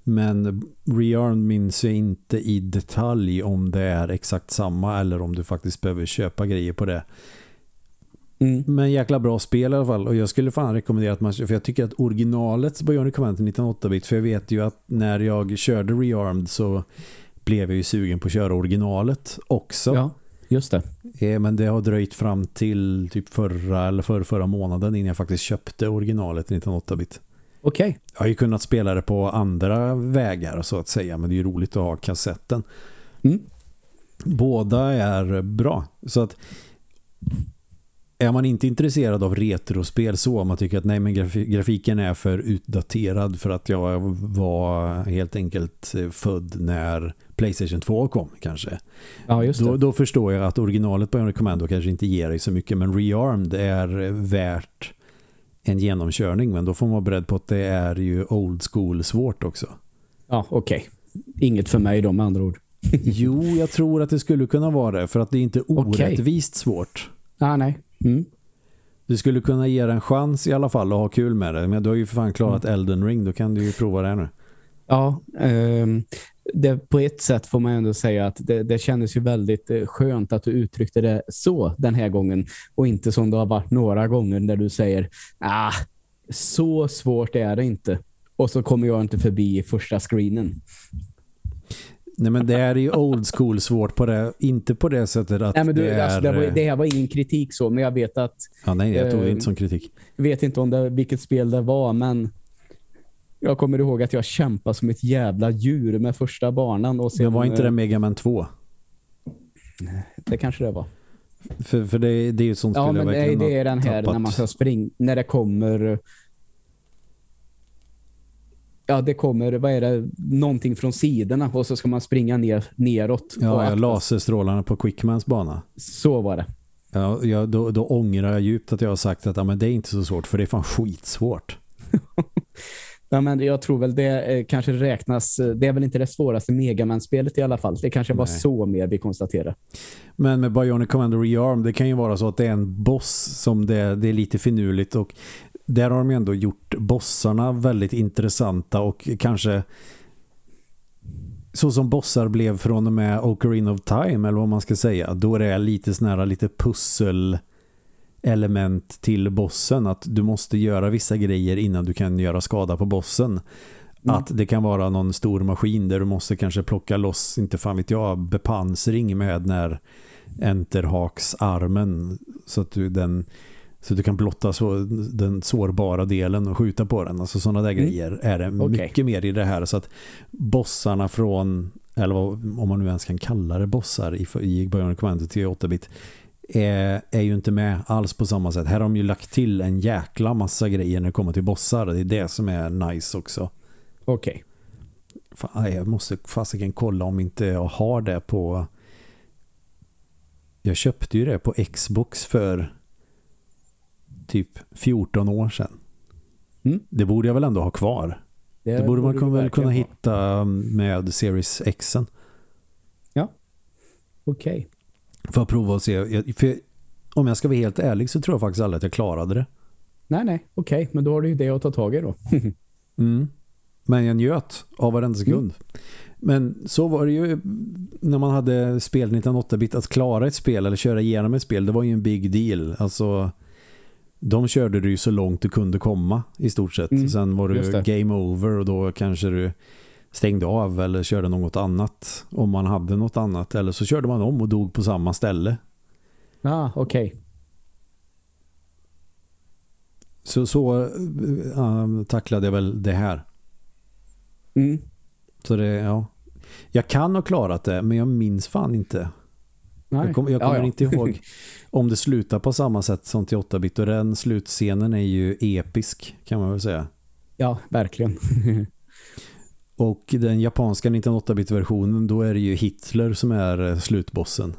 Men Rearm minns jag inte i detalj om det är exakt samma eller om du faktiskt behöver köpa grejer på det. Mm. Men jäkla bra spel i alla fall. Och jag skulle fan rekommendera att man för jag tycker att originalet Bionic Command 1908-bit för jag vet ju att när jag körde Rearmed så blev jag ju sugen på att köra originalet också. Ja, just det. Eh, Men det har dröjt fram till typ förra eller förra, förra månaden innan jag faktiskt köpte originalet 1908-bit. Okej. Jag har ju kunnat spela det på andra vägar så att säga men det är ju roligt att ha kassetten. Mm. Båda är bra. Så att är man inte intresserad av retrospel så om man tycker att nej men graf- grafiken är för utdaterad för att jag var helt enkelt eh, född när Playstation 2 kom kanske. Ja, just Då, då förstår jag att originalet Bionic Commando kanske inte ger dig så mycket men Rearmed är värt en genomkörning men då får man vara beredd på att det är ju old school svårt också. Ja, okej. inget för mig då med andra ord. jo, jag tror att det skulle kunna vara det. För att det är inte orättvist okay. svårt. Ah, nej. Mm. Du skulle kunna ge en chans i alla fall och ha kul med det. Men du har ju för fan klarat mm. Elden Ring. Då kan du ju prova det nu. Ja, um, det, på ett sätt får man ändå säga att det, det kändes ju väldigt eh, skönt att du uttryckte det så den här gången. Och inte som det har varit några gånger där du säger ah, så svårt är det inte. Och så kommer jag inte förbi första screenen. Nej men det är ju old school svårt på det. Inte på det sättet att nej, men du, det alltså, är... Det, var, det, här var ingen kritik så, men jag vet att... Ja, nej, jag tog det eh, inte som kritik. Jag vet inte om det, vilket spel det var, men jag kommer ihåg att jag kämpade som ett jävla djur med första banan. Och sen, men var inte det eh, Mega Man 2? Det kanske det var. För, för det, det är ju sånt ja, spel jag det, det är den här när man ska springa, när det kommer ja, det kommer, vad är det, någonting från sidorna och så ska man springa ner, neråt. Ja, ja laserstrålarna på Quickmans bana. Så var det. Ja, ja då, då ångrar jag djupt att jag har sagt att ja, men det är inte så svårt, för det är fan skitsvårt. ja, men jag tror väl det eh, kanske räknas, eh, det är väl inte det svåraste Megaman-spelet i alla fall. Det kanske var så mer vi konstaterar. Men med Bionic Commando Rearm, det kan ju vara så att det är en boss som det, det är lite finurligt och där har de ändå gjort bossarna väldigt intressanta och kanske så som bossar blev från och med Ocarina of Time eller vad man ska säga. Då är det lite snära lite pussel element till bossen att du måste göra vissa grejer innan du kan göra skada på bossen. Mm. Att det kan vara någon stor maskin där du måste kanske plocka loss, inte fan vet jag, bepansring med när enterhaks armen så att du den så du kan blotta så, den sårbara delen och skjuta på den. Alltså sådana där mm. grejer är det okay. mycket mer i det här. Så att bossarna från, eller vad, om man nu ens kan kalla det bossar i, i Bionic Commando till 8-bit är, är ju inte med alls på samma sätt. Här har de ju lagt till en jäkla massa grejer när det kommer till bossar. Det är det som är nice också. Okej. Okay. Jag måste fasiken kolla om inte jag har det på... Jag köpte ju det på Xbox för typ 14 år sedan. Mm. Det borde jag väl ändå ha kvar. Det, det borde man borde väl kunna ha. hitta med Series X. Ja, okej. Okay. För att prova och se. För om jag ska vara helt ärlig så tror jag faktiskt aldrig att jag klarade det. Nej, nej. Okej, okay. men då har du ju det att ta tag i då. mm. Men jag njöt av varenda sekund. Mm. Men så var det ju när man hade spel 1908-bit att klara ett spel eller köra igenom ett spel. Det var ju en big deal. Alltså de körde du ju så långt du kunde komma i stort sett. Mm, Sen var du game over och då kanske du stängde av eller körde något annat om man hade något annat. Eller så körde man om och dog på samma ställe. Ah, okej. Okay. Så, så äh, tacklade jag väl det här. Mm. Så det, ja. Jag kan ha klarat det, men jag minns fan inte. Nej. Jag, kom, jag kommer ja, ja. inte ihåg om det slutar på samma sätt som till 8-bit och den slutscenen är ju episk kan man väl säga. Ja, verkligen. och den japanska 1908-bit-versionen då är det ju Hitler som är eh, slutbossen.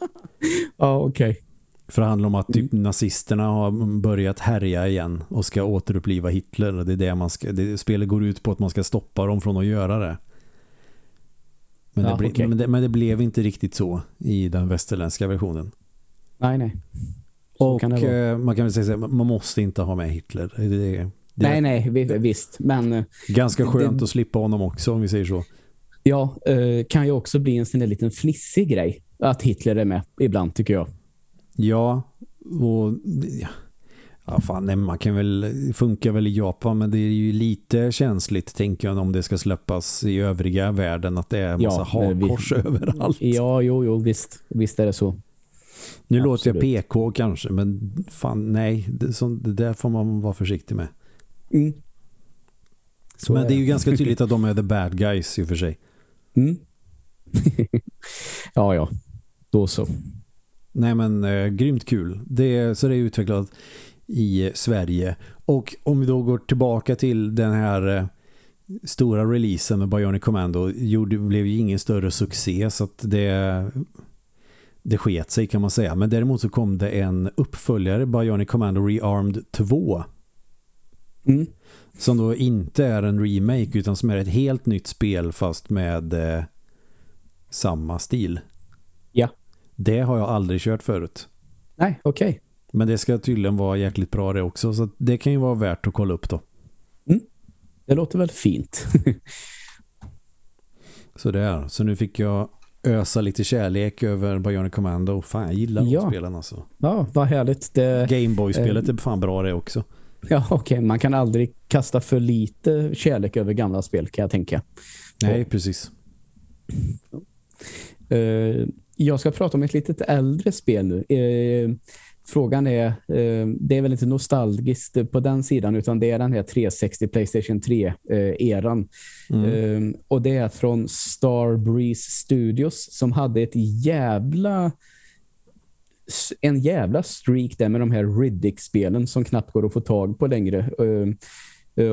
ja, okej. Okay. För det handlar om att typ mm. nazisterna har börjat härja igen och ska återuppliva Hitler. Det är det man ska, det, spelet går ut på att man ska stoppa dem från att göra det. Men, ja, det, ble, okay. men, det, men, det, blev inte riktigt så i den västerländska versionen. Nej, nej. Så och kan eh, man kan väl säga att man måste inte ha med Hitler. Det, nej, nej, visst. Men, eh, ganska skönt att slippa honom också om vi säger så. Ja, eh, kan ju också bli en sån där liten flissig grej att Hitler är med ibland tycker jag. Ja, och ja, Ja, fan, nej, man kan väl, funkar väl i Japan men det är ju lite känsligt tänker jag om det ska släppas i övriga världen att det är en massa ja, hakkors överallt. Ja, jo, jo, visst, visst är det så. Nu Absolut. låter jag PK kanske men fan nej, det, så, det där får man vara försiktig med. Mm. men det är ju ganska tydligt att de är the bad guys i och för sig. Mm. ja, ja. Då så. Nej men eh, grymt kul. Det, så det är utvecklat i Sverige. Och om vi då går tillbaka till den här eh, stora releasen med Bionic Commando gjorde, blev ju ingen större succé så att det det sket sig kan man säga. Men däremot så kom det en uppföljare Bionic Commando Rearmed 2. Mm. Som då inte är en remake utan som är ett helt nytt spel fast med eh, samma stil. Ja. Det har jag aldrig kört förut. Nej, okej. Okay. Men det ska tydligen vara jäkligt bra det också. Så det kan ju vara värt att kolla upp då. Mm. Det låter väl fint. så det är. Så nu fick jag ösa lite kärlek över Bionic Commando. Fan, jag gillar Ja. de spelen alltså. Ja, vad härligt. Det, Gameboy-spelet är fan bra det också. ja, okej. Man kan aldrig kasta för lite kärlek över gamla spel kan jag tänka. Nej, precis. Eh, jag ska prata om ett litet äldre spel nu. Eh, frågan är, eh, det är väl inte nostalgiskt på den sidan utan det är den här 360 Playstation 3-eran. Mm. och det är från Starbreeze Studios som hade ett jävla en jävla streak där med de här Riddick-spelen som knappt går att få tag på längre. Uh,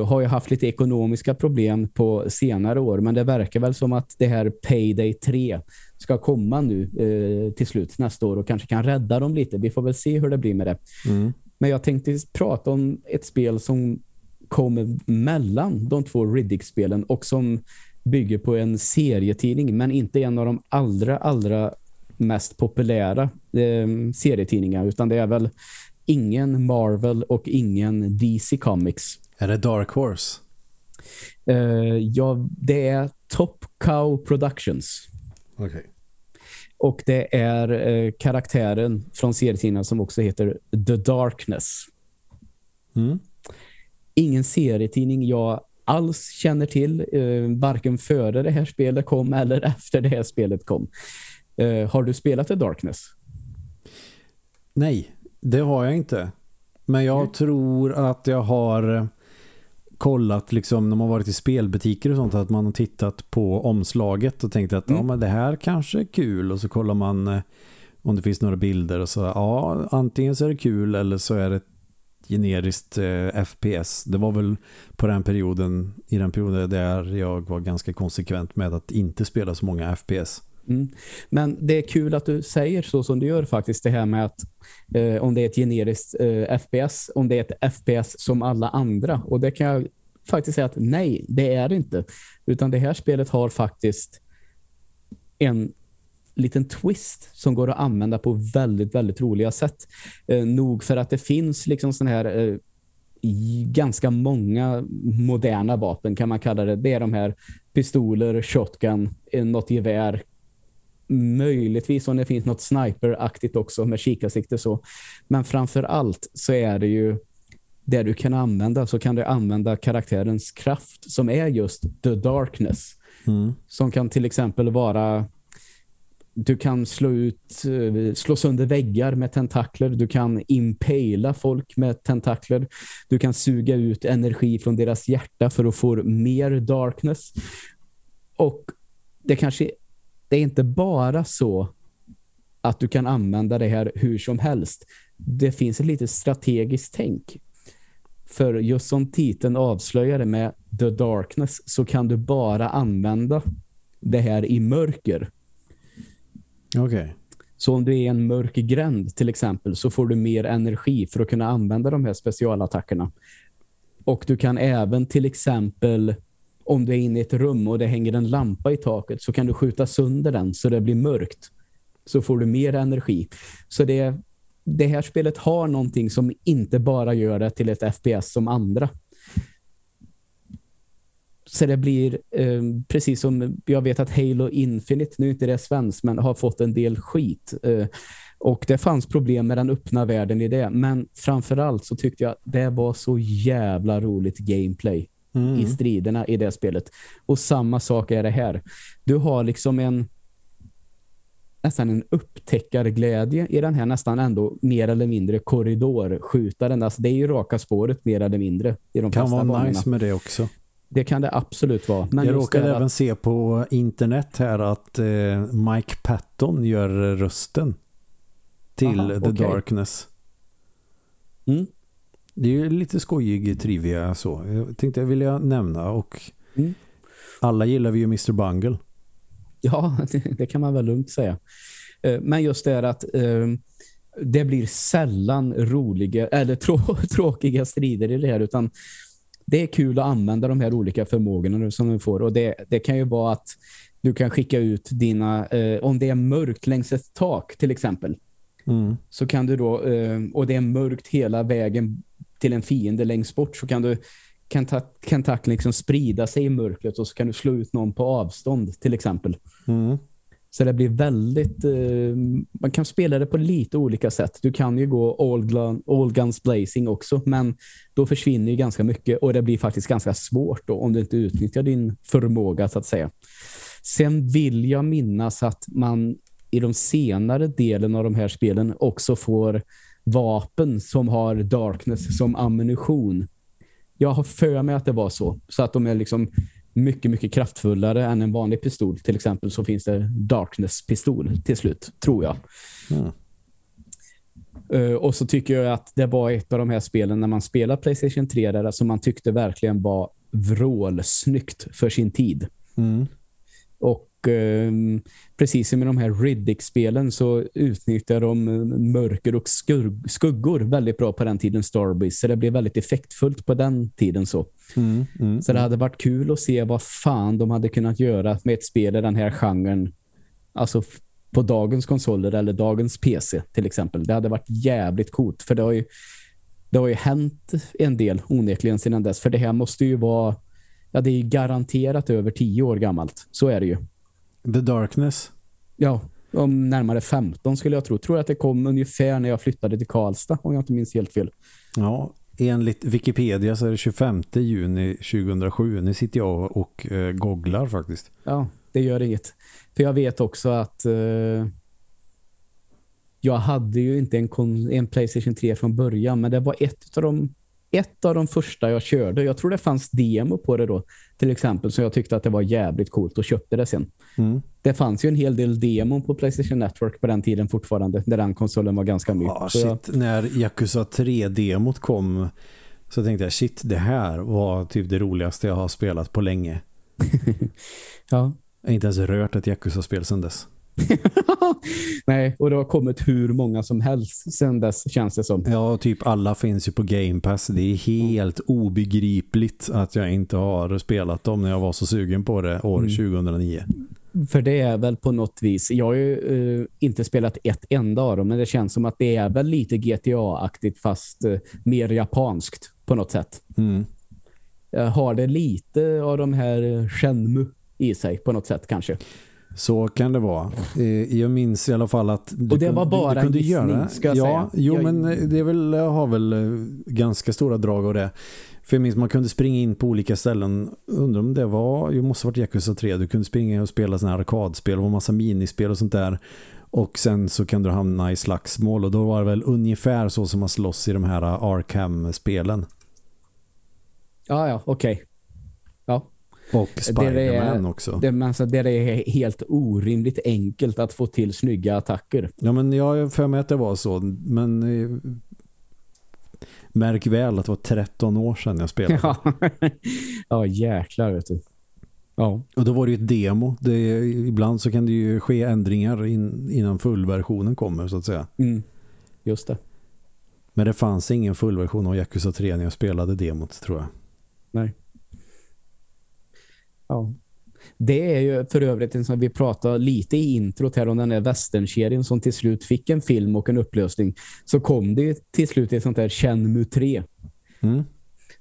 har ju haft lite ekonomiska problem på senare år men det verkar väl som att det här Payday 3 ska komma nu uh, till slut nästa år och kanske kan rädda dem lite. Vi får väl se hur det blir med det. Mm. Men jag tänkte prata om ett spel som kommer mellan de två Riddick-spelen och som bygger på en serietidning men inte en av de allra, allra mest populära eh, serietidningar utan det är väl ingen Marvel och ingen DC Comics. Är det Dark Horse? Eh, ja, det är Top Cow Productions. Okay. Och det är eh, karaktären från serietidningen som också heter The Darkness. Mm. Ingen serietidning jag alls känner till, eh, varken före det här spelet kom eller efter det här spelet kom. Eh, har du spelat The Darkness? Nej, det har jag inte. Men jag mm. tror att jag har eh, kollat liksom när man varit i spelbutiker och sånt att man har tittat på omslaget och tänkt att mm. ja, men det här kanske är kul och så kollar man eh, om det finns några bilder och så ja, antingen så är det kul eller så är det generiskt eh, FPS. Det var väl på den perioden i den perioden där jag var ganska konsekvent med att inte spela så många FPS. Mm. Men det är kul att du säger så som du gör faktiskt det här med att eh, om det är ett generiskt eh, FPS, om det är ett FPS som alla andra. Och det kan jag faktiskt säga att nej, det är det inte. Utan det här spelet har faktiskt en liten twist som går att använda på väldigt, väldigt roliga sätt. Eh, nog för att det finns liksom sån här eh, ganska många moderna vapen kan man kalla det. Det är de här pistoler, shotgun, eh, något gevär, möjligtvis om det finns något sniperaktigt också med kikarsikte så. Men framför allt så är det ju det du kan använda så kan du använda karaktärens kraft som är just the darkness. Mm. Som kan till exempel vara du kan slå ut slå sönder väggar med tentakler. Du kan impala folk med tentakler. Du kan suga ut energi från deras hjärta för att få mer darkness. Och det kanske det är inte bara så att du kan använda det här hur som helst. Det finns ett lite strategiskt tänk. För just som titeln avslöjade med The Darkness så kan du bara använda det här i mörker. Okej. Okay. Så om du är i en mörk gränd till exempel så får du mer energi för att kunna använda de här specialattackerna. Och du kan även till exempel om du är inne i ett rum och det hänger en lampa i taket så kan du skjuta sönder den så det blir mörkt. Så får du mer energi. Så det, det här spelet har någonting som inte bara gör det till ett FPS som andra. Så det blir eh, precis som jag vet att Halo Infinite, nu är inte det svenskt men har fått en del skit. Eh, och det fanns problem med den öppna världen i det. Men framförallt så tyckte jag att det var så jävla roligt gameplay mm. i striderna i det spelet. Och samma sak är det här. Du har liksom en nästan en upptäckarglädje i den här nästan ändå mer eller mindre korridorskjutaren. Alltså det är ju raka spåret mer eller mindre i de kan vara banorna. nice med det också. Det kan det absolut vara. Men jag råkade även att... se på internet här att eh, Mike Patton gör rösten till Aha, The okay. Darkness. Mm. Det är ju lite skojig trivia så. Jag tänkte jag vilja nämna och mm. alla gillar vi ju Mr. Bungle. Ja, det, det, kan man väl lugnt säga. Eh, men just det är att eh, det blir sällan roliga eller trå tråkiga strider i det här utan det är kul att använda de här olika förmågorna som du får. Och det, det kan ju vara att du kan skicka ut dina, eh, om det är mörkt längs ett tak till exempel. Mm. Så kan du då, eh, och det är mörkt hela vägen till en fiende längst bort så kan du kan, ta, kan tacken liksom sprida sig i mörkret och så kan du slå ut någon på avstånd till exempel. Mm. Så det blir väldigt... Eh, man kan spela det på lite olika sätt. Du kan ju gå all, gun, all guns blazing också, men då försvinner ju ganska mycket och det blir faktiskt ganska svårt då, om du inte utnyttjar din förmåga så att säga. Sen vill jag minnas att man i de senare delen av de här spelen också får vapen som har darkness som ammunition. Jag har för mig att det var så. Så att de är liksom mycket, mycket kraftfullare än en vanlig pistol. Till exempel så finns det Darkness-pistol till slut, tror jag. Mm. Uh, och så tycker jag att det var ett av de här spelen när man spelar Playstation 3 där som man tyckte verkligen var vrålsnyggt för sin tid. Mm. Och precis som i de här Riddick-spelen så utnyttjar de mörker och skugg skuggor väldigt bra på den tiden Starbreeze. Så det blev väldigt effektfullt på den tiden så. Mm. Mm. Så det hade varit kul att se vad fan de hade kunnat göra med ett spel i den här genren. Alltså på dagens konsoler eller dagens PC till exempel. Det hade varit jävligt coolt för det har ju, det har ju hänt en del onekligen sedan dess. För det här måste ju vara ja det är ju garanterat över tio år gammalt. Så är det ju. The Darkness? Ja, om närmare 15 skulle jag tro. Tror att det kom ungefär när jag flyttade till Karlstad om jag inte minns helt fel. Ja, enligt Wikipedia så är det 25 juni 2007. Nu sitter jag och eh, googlar faktiskt. Ja, det gör inget. För jag vet också att eh, jag hade ju inte en, en Playstation 3 från början, men det var ett av de ett av de första jag körde. Jag tror det fanns demo på det då. Till exempel så jag tyckte att det var jävligt coolt och köpte det sen. Mm. Det fanns ju en hel del demo på Playstation Network på den tiden fortfarande. När den konsolen var ganska ny. Ah, Så jag- shit. När Yakuza 3-demot kom så tänkte jag, shit, det här var typ det roligaste jag har spelat på länge. ja. Jag har inte ens rört ett Yakuza-spel sedan dess. Nej, och det har kommit hur många som helst sen dess känns det som. Ja, typ alla finns ju på Game Pass. Det är helt obegripligt att jag inte har spelat dem när jag var så sugen på det år Mm. 2009. För det är väl på något vis, jag har ju eh, inte spelat ett enda av dem, men det känns som att det är väl lite GTA-aktigt fast eh, mer japanskt på något sätt. Mm. Jag har det lite av de här Shenmue i sig på något sätt kanske. Så kan det vara. Eh, Jag minns i alla fall att du Och det var bara du, du kunde gissning, göra. ska jag ja, säga. Jo, Jag- men eh, det är väl, har väl eh, ganska stora drag av det. För jag minns man kunde springa in på olika ställen. Undrar om det var, ju måste ha varit Yakuza 3. Du kunde springa och spela sådana här arkadspel och massa minispel och sånt där. Och sen så kan du hamna i slagsmål och då var det väl ungefär så som man slåss i de här Arkham-spelen. Ja, ja, okej. Ja, Och Det Spider-Man är- också. det, alltså, det är helt orimligt enkelt att få till snygga attacker. Ja men jag för mig att det var så. Men eh, märk väl att det var 13 år sedan jag spelade. Ja, ja jäklar vet du. Ja, Och då var det ju ett demo. Det, ibland så kan det ju ske ändringar in, innan fullversionen kommer så att säga. mm. just det. Men det fanns ingen fullversion av Yakuza 3 när jag spelade demot tror jag. Nej. Ja. Det är ju för övrigt en som vi pratade lite i introt här om den här westernserien som till slut fick en film och en upplösning. Så kom det till slut ett sånt där Shenmue 3 Mm.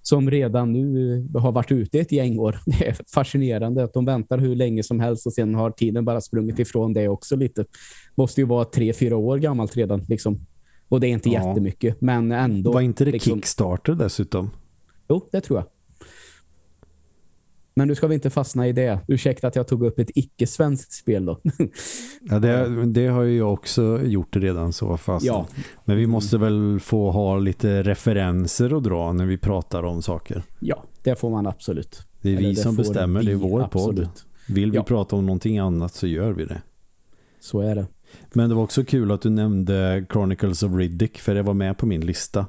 som redan nu har varit ute ett gäng år. Det är fascinerande att de väntar hur länge som helst och sen har tiden bara sprungit ifrån det också lite. Måste ju vara tre, fyra år gammalt redan liksom. Och det är inte Ja. jättemycket, men ändå. var inte det liksom- Kickstarter dessutom? Jo, det tror jag. Men nu ska vi inte fastna i det. Ursäkta att jag tog upp ett icke-svenskt spel då. Ja, det, det har ju jag också gjort redan så fast. ja, Men vi måste väl få ha lite referenser att dra när vi pratar om saker. ja, det får man absolut. Det är Eller vi det som bestämmer, det är vi vår podd. Vill vi Ja. prata om någonting annat så gör vi det. Så är det. Men det var också kul att du nämnde Chronicles of Riddick för det var med på min lista.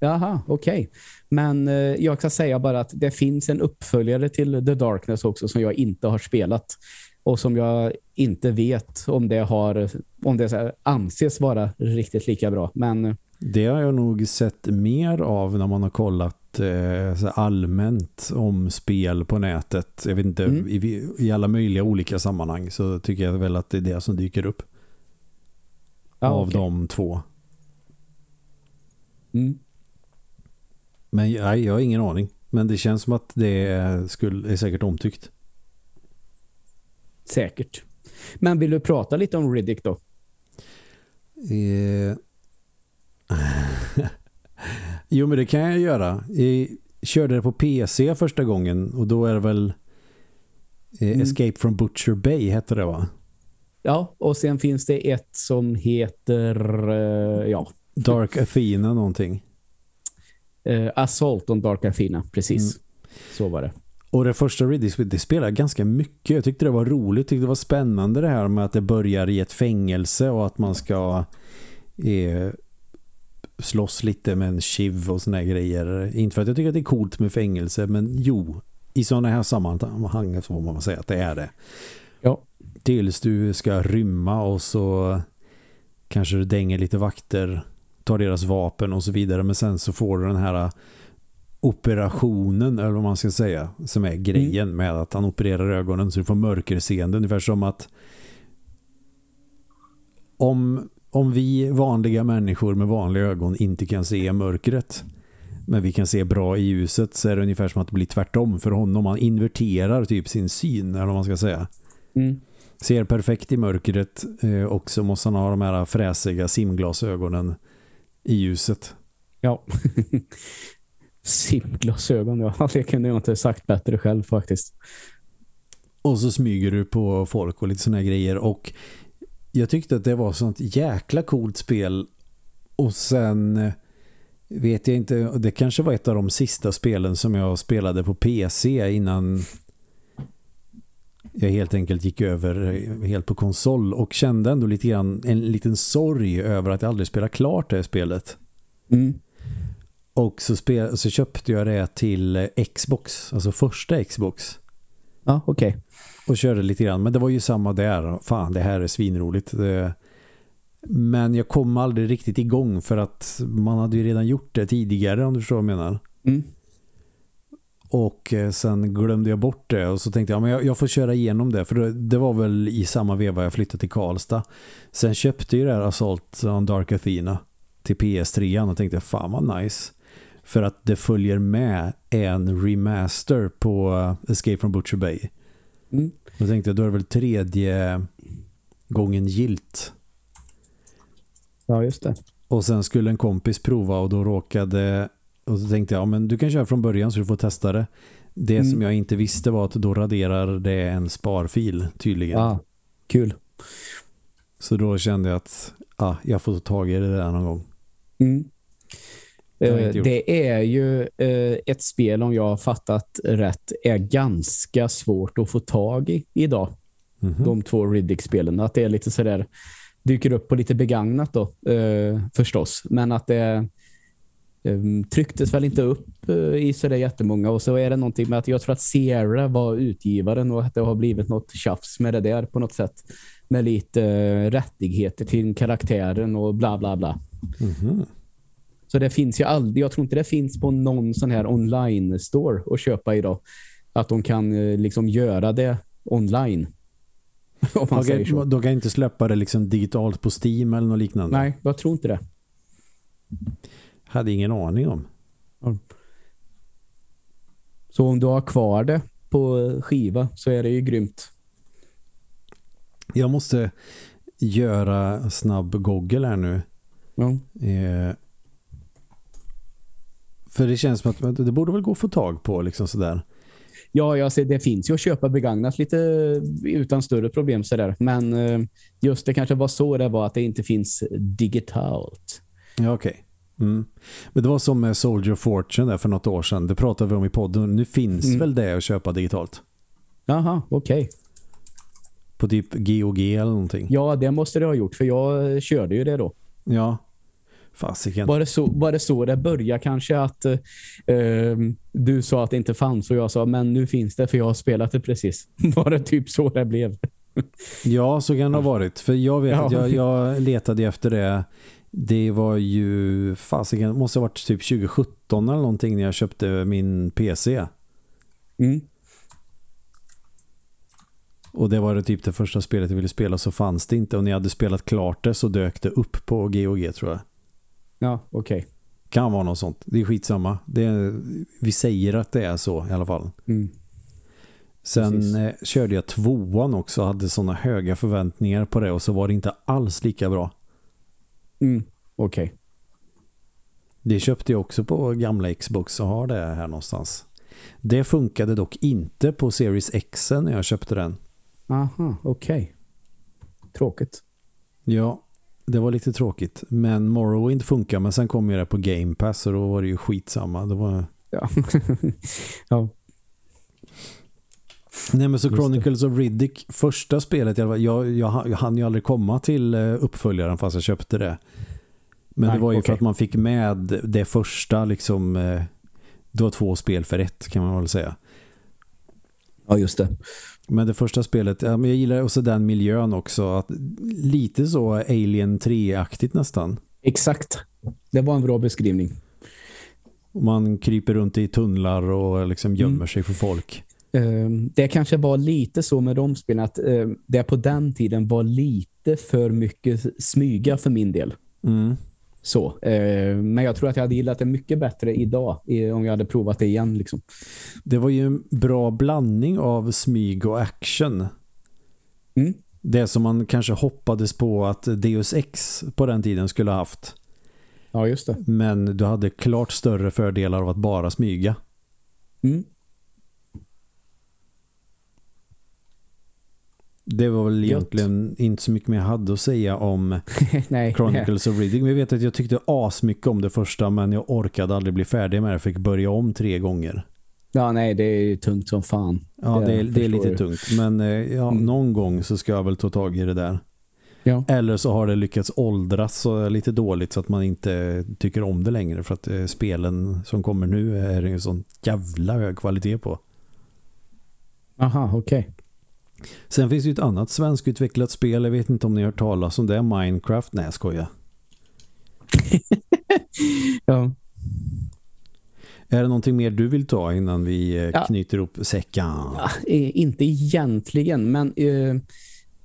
Jaha, okej. Men eh, jag kan säga bara att det finns en uppföljare till The Darkness också som jag inte har spelat. Och som jag inte vet om det har om det här anses vara riktigt lika bra. Men eh, Det har jag nog sett mer av när man har kollat eh, allmänt om spel på nätet. Jag vet inte, Mm. i, i alla möjliga olika sammanhang så tycker jag väl att det är det som dyker upp Ja, av okej. de två. Mm. Men nej, jag har ingen aning. Men det känns som att det skulle, är säkert omtyckt. Säkert. Men vill du prata lite om Riddick då? Eh... jo, men det kan jag göra. Jag körde det på PC första gången och då är det väl eh, Mm. Escape from Butcher Bay heter det va? Ja, och sen finns det ett som heter eh, ja, Dark Athena någonting. Eh, Assault on Dark Athena, precis. Så var det. Och det första Riddick det spelar ganska mycket. Jag tyckte det var roligt. Tyckte det var spännande det här med att det börjar i ett fängelse och att man ska eh, slåss lite med en chiv och såna här grejer. Inte för att jag tycker att det är coolt med fängelse men jo, i sådana här sammanhang så får man säga att det är det. Ja. Tills du ska rymma och så kanske du dänger lite vakter, tar deras vapen och så vidare men sen så får du den här operationen eller vad man ska säga som är grejen med att han opererar ögonen så du får mörkerseende ungefär som att om, om vi vanliga människor med vanliga ögon inte kan se mörkret men vi kan se bra i ljuset så är det ungefär som att det blir tvärtom för honom. Han inverterar typ sin syn eller vad man ska säga. Mm. Ser perfekt i mörkret eh, och så måste han ha de här fräsiga simglasögonen i ljuset. Ja. Simglasögon, ja. Det kunde jag inte ha sagt bättre själv faktiskt. Och så smyger du på folk och lite såna här grejer. Och jag tyckte att det var sånt jäkla coolt spel. Och sen eh, vet jag inte, det kanske var ett av de sista spelen som jag spelade på PC innan jag helt enkelt gick över eh, helt på konsol och kände ändå lite grann en liten sorg över att jag aldrig spelade klart det här spelet. Mm. Och så, spel, så köpte jag det till eh, Xbox, alltså första Xbox. Ja, okej. och körde lite grann. Men det var ju samma där. Fan, det här är svinroligt. Men jag kom aldrig riktigt igång för att man hade ju redan gjort det tidigare om du förstår vad jag menar. Mm. Och eh, sen glömde jag bort det och så tänkte jag men jag, jag får köra igenom det för det, det var väl i samma veva jag flyttade till Karlstad. Sen köpte jag det här Assault on Dark Athena till PS3 och tänkte fan vad nice. För att det följer med en remaster på eh, Escape from Butcher Bay. Mm. Då tänkte jag, då är det väl tredje gången gilt. Ja, just det. Och sen skulle en kompis prova och då råkade och så tänkte jag, ja, men du kan köra från början så du får testa det. Det Mm. som jag inte visste var att då raderar det en sparfil tydligen. Ja, kul. Så då kände jag att ja, jag får ta tag i det där någon gång. Mm. Det Eh. Det är ju eh, ett spel, om jag har fattat rätt, är ganska svårt att få tag i idag. Mhm. De två Riddick-spelen. Att det är lite sådär, dyker upp på lite begagnat då, eh, förstås. Men att det eh, trycktes väl inte upp eh, i sådär jättemånga. Och så är det någonting med att jag tror att Sierra var utgivaren och att det har blivit något tjafs med det där på något sätt. Med lite eh, rättigheter till karaktären och bla bla bla. Mhm. Så det finns ju aldrig, jag tror inte det finns på någon sån här online-store att köpa idag. Att de kan eh, liksom göra det online. Om man säger så. då kan inte släppa det liksom digitalt på Steam eller något liknande. Nej, jag tror inte det. Hade ingen aning om. Så om du har kvar det på skiva så är det ju grymt. Jag måste göra snabb Google här nu. Ja. Eh, för det känns som att det borde väl gå att få tag på liksom sådär. Ja, jag ser, det finns ju att köpa begagnat lite utan större problem sådär. Men eh, just det kanske var så det var att det inte finns digitalt. Ja, okej. Mm. Men det var som med Soldier of Fortune där för något år sedan. Det pratade vi om i podden. Nu finns Mm. väl det att köpa digitalt. Jaha, okej. På typ GOG eller någonting. Ja, det måste det ha gjort för jag körde ju det då. Ja. Fasiken. Var det så, var det, så det började kanske att eh, du sa att det inte fanns och jag sa men nu finns det för jag har spelat det precis. Var det typ så det blev? Ja, så kan det ha varit. För jag vet Ja. att jag, jag letade efter det Det var ju fasiken, måste ha varit typ 2017 eller någonting när jag köpte min PC. Mm. Och det var det typ det första spelet jag ville spela så fanns det inte. Och när jag hade spelat klart det så dök det upp på GOG tror jag. Ja, okej. Kan vara något sånt. Det är skitsamma. Det är, vi säger att det är så i alla fall. Mm. Sen eh, körde jag tvåan också hade sådana höga förväntningar på det och så var det inte alls lika bra. Mm. Okej. Det köpte jag också på gamla Xbox och har det här någonstans. Det funkade dock inte på Series X när jag köpte den. Aha, okej. Tråkigt. Ja, det var lite tråkigt. Men Morrowind funkar men sen kom jag det på Game Pass och då var det ju skitsamma. Det var... Ja. ja. Nej men så. Chronicles of Riddick, första spelet, jag, jag, jag, jag hann ju aldrig komma till eh, uppföljaren fast jag köpte det. Men Nej, det var ju för okej. att man fick med det första liksom, eh, det var två spel för ett kan man väl säga. ja, just det. Men det första spelet, ja, men jag gillar också den miljön också. Att, lite så Alien 3-aktigt nästan. Exakt. Det var en bra beskrivning. Man kryper runt i tunnlar och liksom gömmer Mm. sig för folk. Eh, det kanske var lite så med de spelen att eh, det på den tiden var lite för mycket smyga för min del. Mm. Så. Eh, men jag tror att jag hade gillat det mycket bättre idag om jag hade provat det igen. Liksom. Det var ju en bra blandning av smyg och action. Mm. Det som man kanske hoppades på att Deus Ex på den tiden skulle ha haft. Ja, just det. Men du hade klart större fördelar av att bara smyga. Mm. Det var väl Gött. egentligen inte så mycket mer jag hade att säga om Nej. Chronicles of Riddick. Men jag vet att jag tyckte asmycket om det första men jag orkade aldrig bli färdig med det. Jag fick börja om tre gånger. Ja, nej, det är tungt som fan. Ja, Det det, är, det är förstår lite tungt. Men eh, ja, Mm. någon gång så ska jag väl ta tag i det där. Ja. Eller så har det lyckats åldras så lite dåligt så att man inte tycker om det längre för att eh, spelen som kommer nu är en sån jävla hög kvalitet på. Aha, okej. Sen finns det ju ett annat svenskutvecklat spel, jag vet inte om ni har hört talas om det, Minecraft. Nej, jag skojar. Ja. Är det någonting mer du vill ta innan vi eh, Ja. knyter ihop säcken? Ja, eh, inte egentligen, men eh,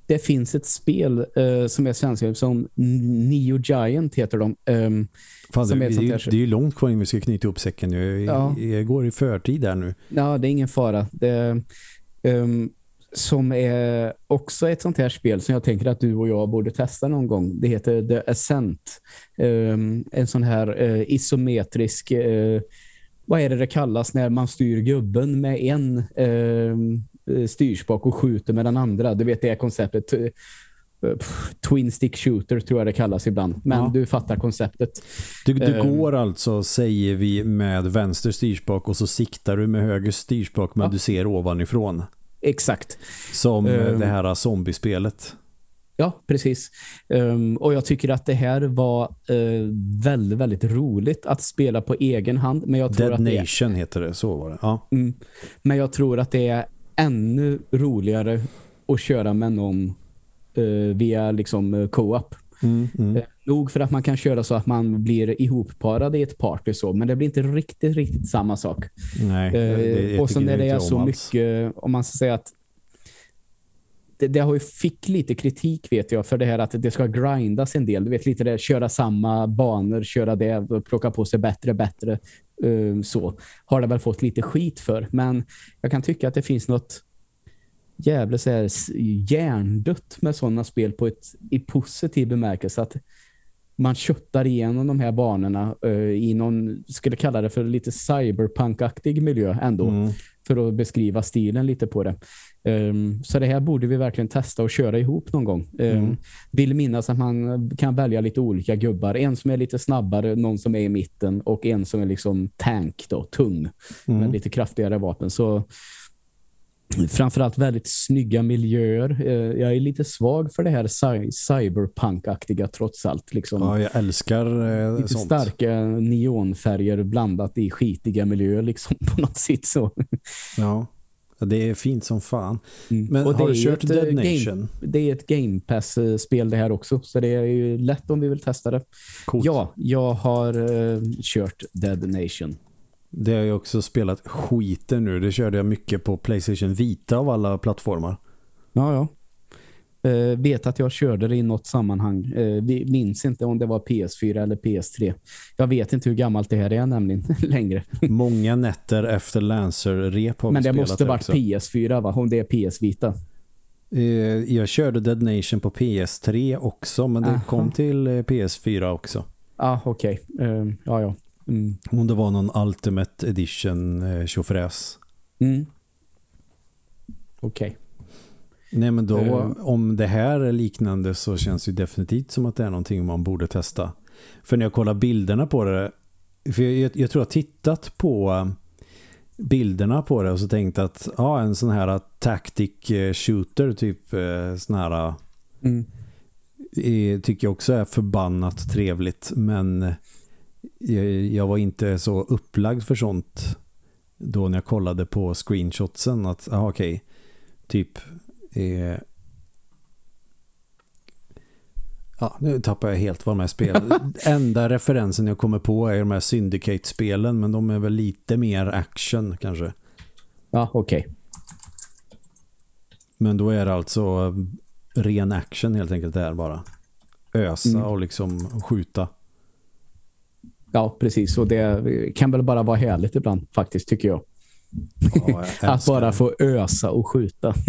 det finns ett spel eh, som är svenska som Neo Giant heter de. Ehm, Fan, som det, är det, ju- det är ju långt kvar innan vi ska knyta ihop säcken. Jag, Ja. jag går i förtid där nu. Ja, det är ingen fara. Det, ehm, som är också ett sånt här spel som jag tänker att du och jag borde testa någon gång. Det heter The Ascent. Ehm, en sån här eh, isometrisk eh, vad är det det kallas när man styr gubben med en eh, styrspak och skjuter med den andra. Du vet det konceptet eh, Twin stick shooter tror jag det kallas ibland. Men Ja. du fattar konceptet. Du, du Ehm. går alltså, säger vi, med vänster styrspak och så siktar du med höger styrspak men Ja. du ser ovanifrån. Exakt. Som Ehm. det här zombiespelet. Ja, precis. Ehm, och jag tycker att det här var eh, väldigt, väldigt roligt att spela på egen hand. Men jag tror, Dead att det, Nation heter det, så var det. Ja. mm, men jag tror att det är ännu roligare att köra med någon eh, via liksom eh, co-op. Mm, mm. Eh, Nog för att man kan köra så att man blir ihopparad i ett party så, men det blir inte riktigt, riktigt samma sak. Nej, det, Eh, det och så tycker när det är så mycket, om man ska säga att det, det har ju fick lite kritik vet jag för det här att det ska grindas en del. Du vet lite det, köra samma banor, köra det och plocka på sig bättre, bättre. eh, så har det väl fått lite skit för. Men jag kan tycka att det finns något jävligt så här hjärndött med sådana spel på ett i positiv bemärkelse att man köttar igenom de här banorna eh, i någon, skulle kalla det för lite cyberpunk-aktig miljö ändå Mm. för att beskriva stilen lite på det. Ehm, så det här borde vi verkligen testa och köra ihop någon gång. Um, Mm. Vill minnas att man kan välja lite olika gubbar. En som är lite snabbare, någon som är i mitten och en som är liksom tank då, tung Mm. med lite kraftigare vapen. Så framförallt väldigt snygga miljöer. Eh, jag är lite svag för det här cy- cyberpunk-aktiga trots allt. Liksom. Ja, jag älskar eh, Lite sånt. starka neonfärger blandat i skitiga miljöer liksom på något sätt så. Ja. Det är fint som fan. Mm. Men Och har du kört ett, Dead eh, game- Nation? Det är ett Game Pass-spel det här också. Så det är ju lätt om vi vill testa det. Coolt. Ja, jag har eh, kört Dead Nation. Det har jag också spelat skiten nu. Det körde jag mycket på Playstation Vita av alla plattformar. Ja, ja. Eh, vet att jag körde det i något sammanhang. Eh, vi minns inte om det var PS4 eller PS3. Jag vet inte hur gammalt det här är nämligen längre. Många nätter efter Lancer-rep har Men det måste varit också. PS4 va? Om det är PS Vita. Eh, Jag körde Dead Nation på PS3 också, men det Aha. kom till eh, PS4 också. Ah, okej. Eh, ja, ja. Mm. Om det var någon Ultimate Edition eh, tjofräs. Mm. Okej. Nej men då, Eh. om det här är liknande så känns det ju definitivt som att det är någonting man borde testa. För när jag kollar bilderna på det, för jag, jag, jag tror jag har tittat på eh, bilderna på det och så tänkt att ja, en sån här tactic eh, shooter typ sån här Mm. tycker jag också är förbannat trevligt men jag, var inte så upplagd för sånt då när jag kollade på screenshotsen att aha, okej typ eh, ja nu tappar jag helt vad de här spel enda referensen jag kommer på är de här Syndicate-spelen men de är väl lite mer action kanske Ja, okej. men då är det alltså ren action helt enkelt där bara ösa Mm. och liksom skjuta Ja, precis. Och det kan väl bara vara härligt ibland faktiskt, tycker jag. Ja, jag Att bara få ösa och skjuta.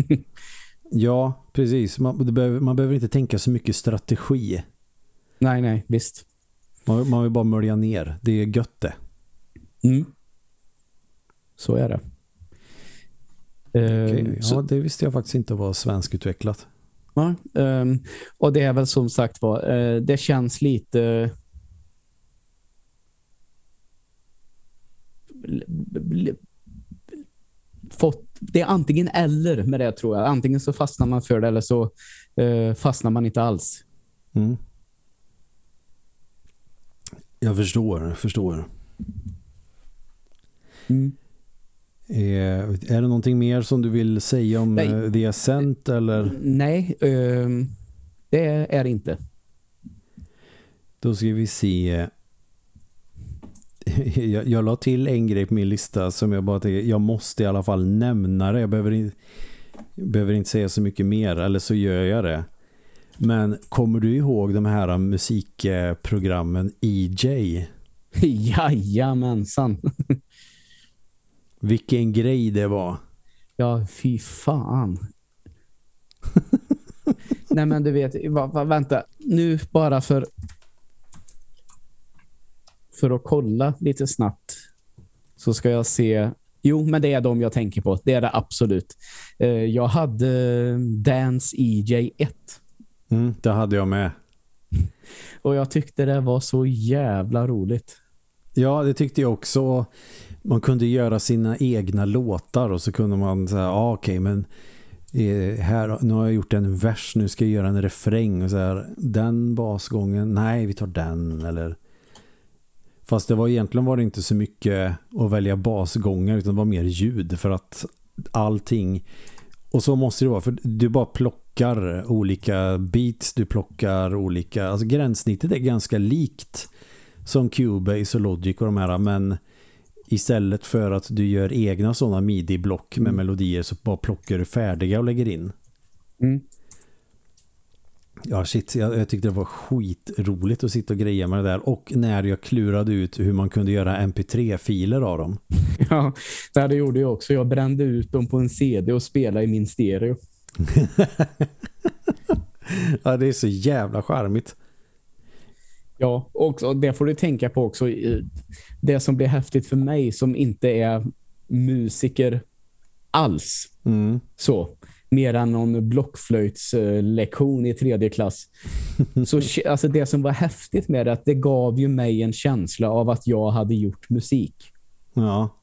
Ja, precis. Man, behöver, man behöver inte tänka så mycket strategi. nej, nej, visst. Man, man vill bara mölja ner. Det är gött det. Mm. Så är det. Eh, Okej, så, Ja, det visste jag faktiskt inte var svenskutvecklat. ja, ehm, och det är väl som sagt var, eh, det känns lite fått, det är antingen eller med det tror jag. Antingen så fastnar man för det eller så eh, fastnar man inte alls. Mm. Jag förstår, jag förstår. Mm. Eh, är det någonting mer som du vill säga om Nej. eh, The Ascent eller? Nej, ehm, det är det inte. Då ska vi se. Jag, jag la till en grej på min lista som jag bara tänker, jag måste i alla fall nämna det. Jag behöver, in, jag behöver inte säga så mycket mer, eller så gör jag det. Men kommer du ihåg de här musikprogrammen EJ? Jajamensan. Vilken grej det var. Ja, fy fan. Nej, men du vet, va, va, vänta. Nu bara för för att kolla lite snabbt så ska jag se. Jo, men det är de jag tänker på. Det är det absolut. Eh, Jag hade Dance EJ 1 Mm, det hade jag med. och jag tyckte det var så jävla roligt. Ja, det tyckte jag också. Man kunde göra sina egna låtar och så kunde man säga, ja ah, okej men eh, här, nu har jag gjort en vers, nu ska jag göra en refräng och så här, den basgången, nej vi tar den eller fast det var egentligen var det inte så mycket att välja basgångar utan det var mer ljud för att allting och så måste det vara för du bara plockar olika beats, du plockar olika, alltså gränssnittet är ganska likt som Cubase och Logic och de här men istället för att du gör egna sådana midi-block med Mm. melodier så bara plockar du färdiga och lägger in. Mm. Ja shit, jag, jag tyckte det var skitroligt att sitta och greja med det där och när jag klurade ut hur man kunde göra mp3-filer av dem. Ja, det det gjorde jag också. Jag brände ut dem på en CD och spelade i min stereo. Ja, det är så jävla charmigt. Ja, och det får du tänka på också. Det som blir häftigt för mig som inte är musiker alls. Mm. Så. Mer än någon blockflöjtslektion i tredje klass. Så alltså det som var häftigt med det, att det gav ju mig en känsla av att jag hade gjort musik. Ja.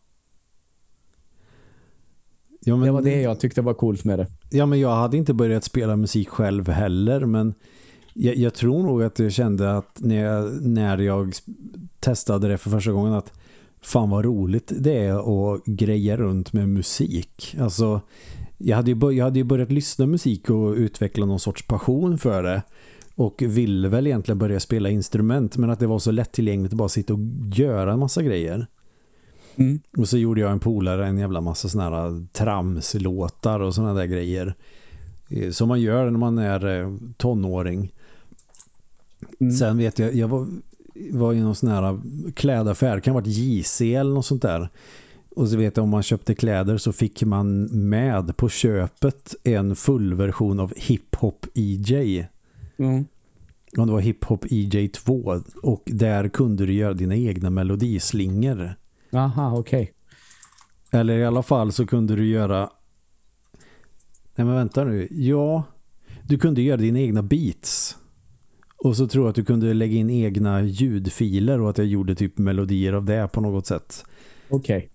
Ja men, Det var det jag tyckte var coolt med det. ja, men jag hade inte börjat spela musik själv heller, men jag, jag tror nog att jag kände att när jag, när jag testade det för första gången att fan vad roligt det är att greja runt med musik. Alltså, jag hade, ju, jag hade ju börjat lyssna musik och utveckla någon sorts passion för det. Och ville väl egentligen börja spela instrument men att det var så lättillgängligt att bara sitta och göra en massa grejer. Mm. Och så gjorde jag en polare en jävla massa såna här tramslåtar och såna där grejer. Eh, som man gör när man är eh, tonåring. Mm. Sen vet jag, jag var, var i någon sån här klädaffär, det kan ha varit JC eller något sånt där. Och så vet jag om man köpte kläder så fick man med på köpet en fullversion av Hip Hop EJ. Mm. Och det var Hip Hop EJ 2 och där kunde du göra dina egna melodislingor. Aha, okej. Okay. Eller i alla fall så kunde du göra Nej men vänta nu. Ja, du kunde göra dina egna beats. Och så tror jag att du kunde lägga in egna ljudfiler och att jag gjorde typ melodier av det på något sätt. Okej. Okay.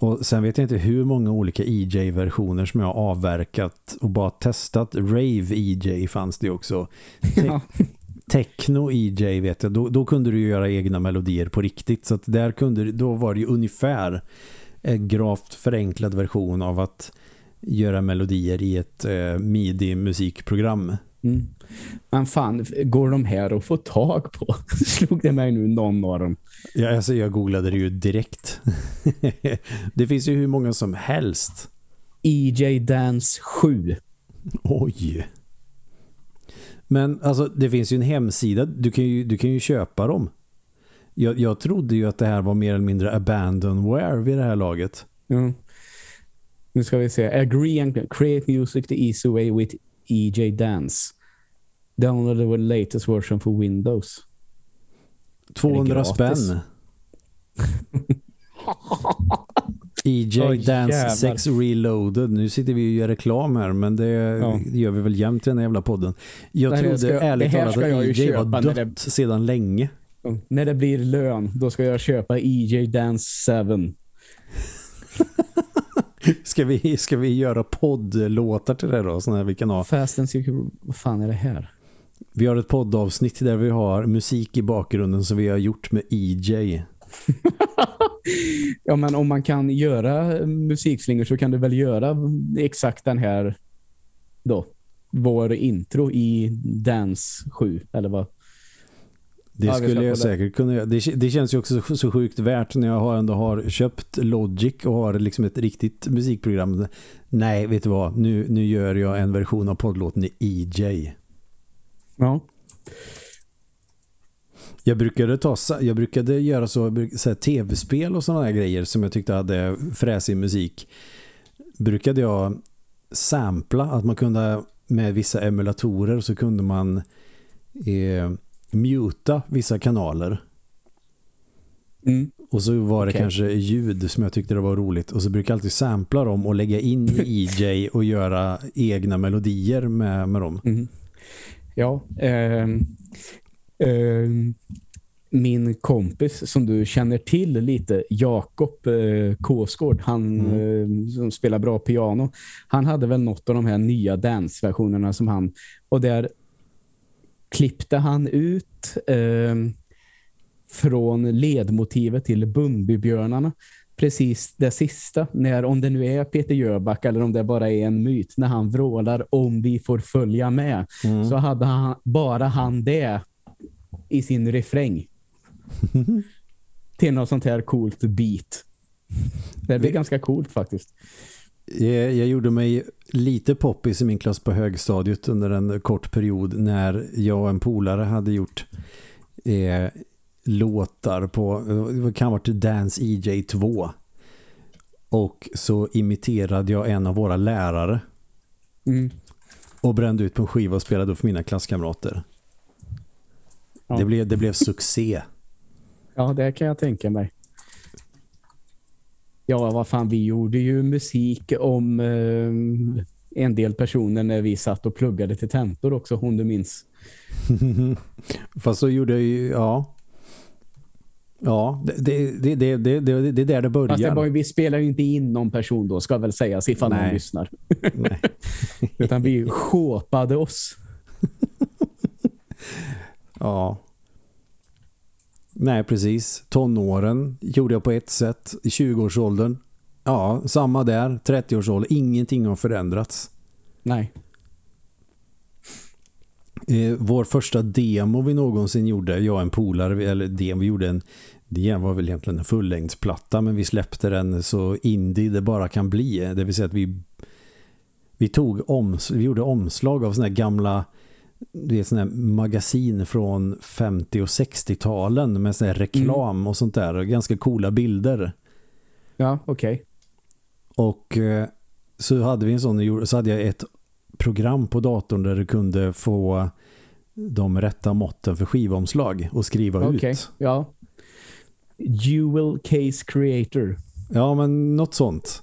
Och sen vet jag inte hur många olika EJ-versioner som jag har avverkat och bara testat. Rave EJ fanns det också. Te ja. Techno EJ vet jag. Då, då, kunde du göra egna melodier på riktigt. Så att där kunde, då var det ju ungefär en gravt förenklad version av att göra melodier i ett eh, MIDI-musikprogram. Mm. Men fan, går de här att få tag på? Slog det mig nu någon av dem? Ja, alltså jag googlade det ju direkt. det finns ju hur många som helst. EJ Dance 7. Oj. Men alltså det finns ju en hemsida. Du kan ju, du kan ju köpa dem. Jag, jag trodde ju att det här var mer eller mindre abandonware vid det här laget. Mm. Nu ska vi se. Agree and create music the easy way with EJ Dance. Download the latest version for Windows. 200 spänn. EJ oh, Dance jävlar. 6 Reloaded. Nu sitter vi och gör reklam här, men det ja. gör vi väl jämt i den här jävla podden. Jag Nej, trodde ska, ärligt talat att EJ var dött det, sedan länge. När det blir lön, då ska jag köpa EJ Dance 7. ska, vi, ska vi göra poddlåtar till det då? Såna vi kan ha. Fast and vad fan är det här? Vi har ett poddavsnitt där vi har musik i bakgrunden som vi har gjort med EJ. ja, men om man kan göra musikslingor så kan du väl göra exakt den här då. Vår intro i Dance 7, eller vad? Det ja, skulle jag säkert kunna göra. Det, det, känns ju också så, så sjukt värt när jag har ändå har köpt Logic och har liksom ett riktigt musikprogram. Nej, vet du vad? Nu, nu gör jag en version av poddlåten i EJ. Ja. Jag brukade, ta, jag brukade göra så, så tv-spel och sådana här grejer som jag tyckte hade fräsig musik. Brukade jag sampla att man kunde med vissa emulatorer så kunde man eh, muta vissa kanaler. Mm. Och så var det okay. kanske ljud som jag tyckte det var roligt. Och så brukar jag alltid sampla dem och lägga in i EJ och göra egna melodier med, med dem. Mm. Ja, eh, eh, min kompis som du känner till lite, Jakob eh, Kåsgård, han mm. eh, som spelar bra piano. Han hade väl något av de här nya dance-versionerna som han, och där klippte han ut eh, från ledmotivet till Bumbibjörnarna precis det sista, när om det nu är Peter Jöback eller om det bara är en myt, när han vrålar om vi får följa med, mm. så hade han bara han det i sin refräng. till något sånt här coolt beat. Det blir ganska coolt faktiskt. Jag, jag, gjorde mig lite poppis i min klass på högstadiet under en kort period när jag och en polare hade gjort eh, låtar på, det kan ha varit Dance EJ 2 och så imiterade jag en av våra lärare mm. och brände ut på en skiva och spelade för mina klasskamrater. Ja. Det, blev, det blev succé. Ja, det kan jag tänka mig. Ja, vad fan, vi gjorde ju musik om eh, en del personer när vi satt och pluggade till tentor också, om du minns. Fast så gjorde jag ju, ja. Ja, det, det, det, det, det, det är där det börjar. Fast det var, vi spelar ju inte in någon person då, ska väl sägas, ifall Nej. någon lyssnar. Nej. Utan vi skåpade oss. ja. Nej, precis. Tonåren gjorde jag på ett sätt. I 20-årsåldern. Ja, samma där. 30-årsåldern. Ingenting har förändrats. Nej. Eh, vår första demo vi någonsin gjorde, jag och en polare, eller demo, vi gjorde en det var väl egentligen en fullängdsplatta men vi släppte den så indie det bara kan bli. Det vill säga att vi vi tog oms, vi gjorde omslag av såna här gamla det är såna här magasin från 50- och 60-talen med sån här reklam mm. och sånt där. Ganska coola bilder. Ja, okej. Okay. Och eh, så hade vi en sån, så hade jag ett program på datorn där du kunde få de rätta måtten för skivomslag och skriva okay. ut. Ja. Jewel Case Creator. Ja, men något sånt.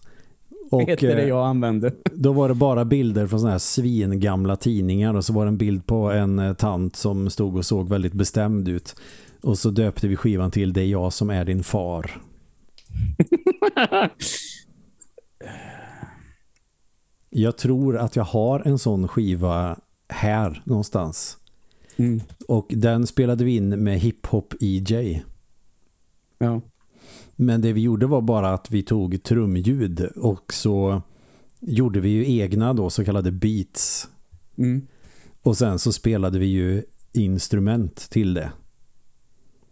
Och, heter det eh, jag använde. Då var det bara bilder från såna här svingamla tidningar och så var det en bild på en eh, tant som stod och såg väldigt bestämd ut. Och så döpte vi skivan till Det är jag som är din far. jag tror att jag har en sån skiva här någonstans. Mm. Och den spelade vi in med hiphop EJ. Ja. Men det vi gjorde var bara att vi tog trumljud och så gjorde vi ju egna då så kallade beats. Mm. Och sen så spelade vi ju instrument till det.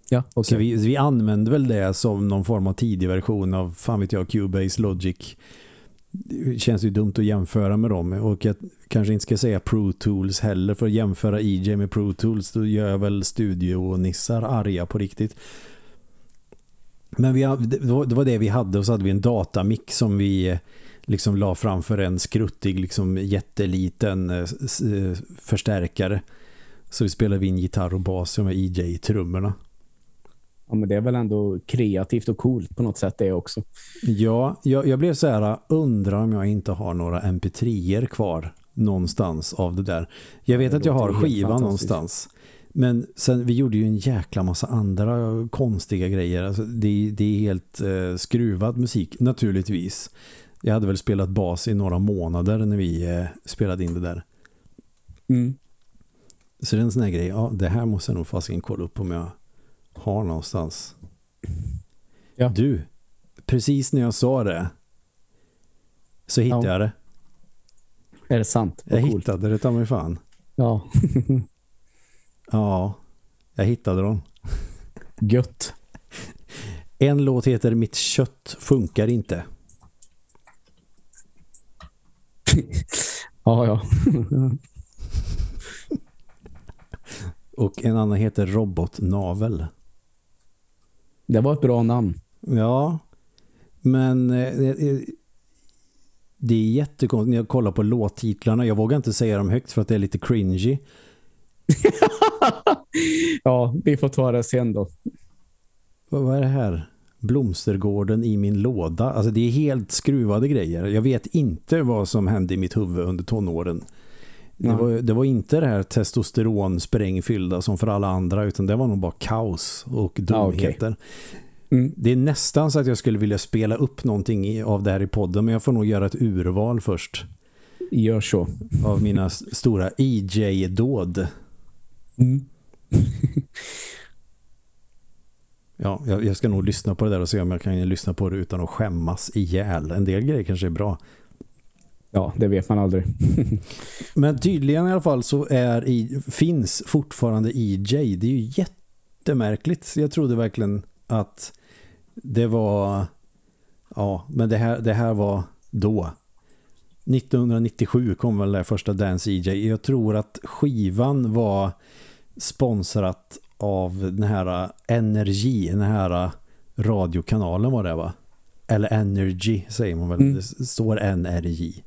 Ja, okay. Så vi, vi använde väl det som någon form av tidig version av, fan vet jag, Cubase Logic. Det känns ju dumt att jämföra med dem. Och jag kanske inte ska säga Pro Tools heller. För att jämföra EJ med Pro Tools då gör jag väl studio och nissar arga på riktigt. Men vi, det var det vi hade och så hade vi en datamick som vi eh, liksom la framför en skruttig liksom jätteliten eh, eh, förstärkare. Så vi spelade in gitarr och bas med EJ i trummorna. Ja, men det är väl ändå kreativt och coolt på något sätt det också. Ja, jag, jag blev så här, undrar om jag inte har några mp3er kvar någonstans av det där. Jag vet ja, att jag har skivan någonstans. Men sen, vi gjorde ju en jäkla massa andra konstiga grejer. Alltså, det, det är helt eh, skruvad musik, naturligtvis. Jag hade väl spelat bas i några månader när vi eh, spelade in det där. Mm. Så det är en sån här grej. Ja, det här måste jag nog fasiken kolla upp om jag har någonstans. Ja. Du, precis när jag sa det så hittade ja. jag det. Är det sant? Vad jag coolt. hittade det, ta mig fan. Ja. Ja, jag hittade dem. Gött. En låt heter Mitt kött funkar inte. ja, ja. Och en annan heter Robotnavel. Det var ett bra namn. Ja, men eh, eh, det är jättekonstigt när jag kollar på låttitlarna. Jag vågar inte säga dem högt för att det är lite cringy. ja, vi får ta det sen då. Vad, vad är det här? Blomstergården i min låda. Alltså det är helt skruvade grejer. Jag vet inte vad som hände i mitt huvud under tonåren. Det, var, det var inte det här testosteron sprängfyllda som för alla andra utan det var nog bara kaos och dumheter. Ah, okay. mm. Det är nästan så att jag skulle vilja spela upp någonting av det här i podden men jag får nog göra ett urval först. Gör så. Av mina stora EJ-dåd. Mm. ja, jag, jag, ska nog lyssna på det där och se om jag kan lyssna på det utan att skämmas ihjäl. En del grejer kanske är bra. Ja, det vet man aldrig. Men tydligen i alla fall så är i, finns fortfarande EJ. Det är ju jättemärkligt. Jag trodde verkligen att det var ja, men det här, det här var då. 1997 kom väl det första Dance EJ. Jag tror att skivan var sponsrat av den här Energy, den här radiokanalen var det va? Eller Energy säger man väl. Mm. Det står NRJ.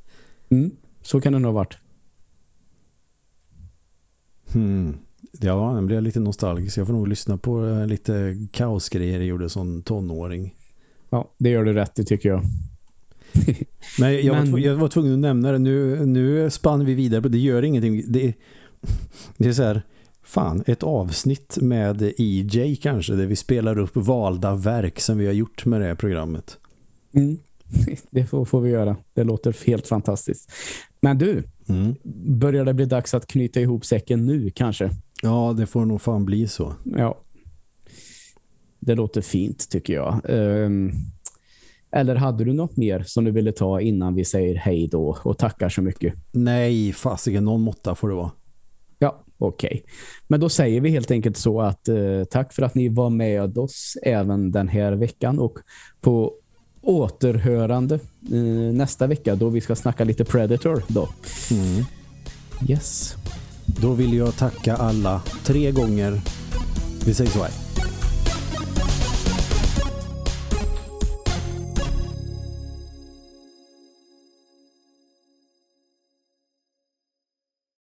Mm. Så kan det nog ha varit. Hmm. Ja, den blev lite nostalgisk. Jag får nog lyssna på eh, lite kaosgrejer jag gjorde som tonåring. Ja, det gör du rätt, det tycker jag. Men jag, Men... Var, jag var tvungen att nämna det. Nu, nu spann vi vidare på det. gör ingenting. Det, det är så här fan, ett avsnitt med EJ kanske, där vi spelar upp valda verk som vi har gjort med det här programmet. Mm. Det får, får, vi göra. Det låter helt fantastiskt. Men du, mm. börjar det bli dags att knyta ihop säcken nu kanske? Ja, det får nog fan bli så. Ja. Det låter fint tycker jag. Um, eller hade du något mer som du ville ta innan vi säger hej då och tackar så mycket? Nej, fasiken, någon måtta får det vara. Ja, okej. Okay. Men då säger vi helt enkelt så att eh, tack för att ni var med oss även den här veckan och på återhörande eh, nästa vecka då vi ska snacka lite Predator då. Mm. Yes. Då vill jag tacka alla tre gånger. Vi säger så här.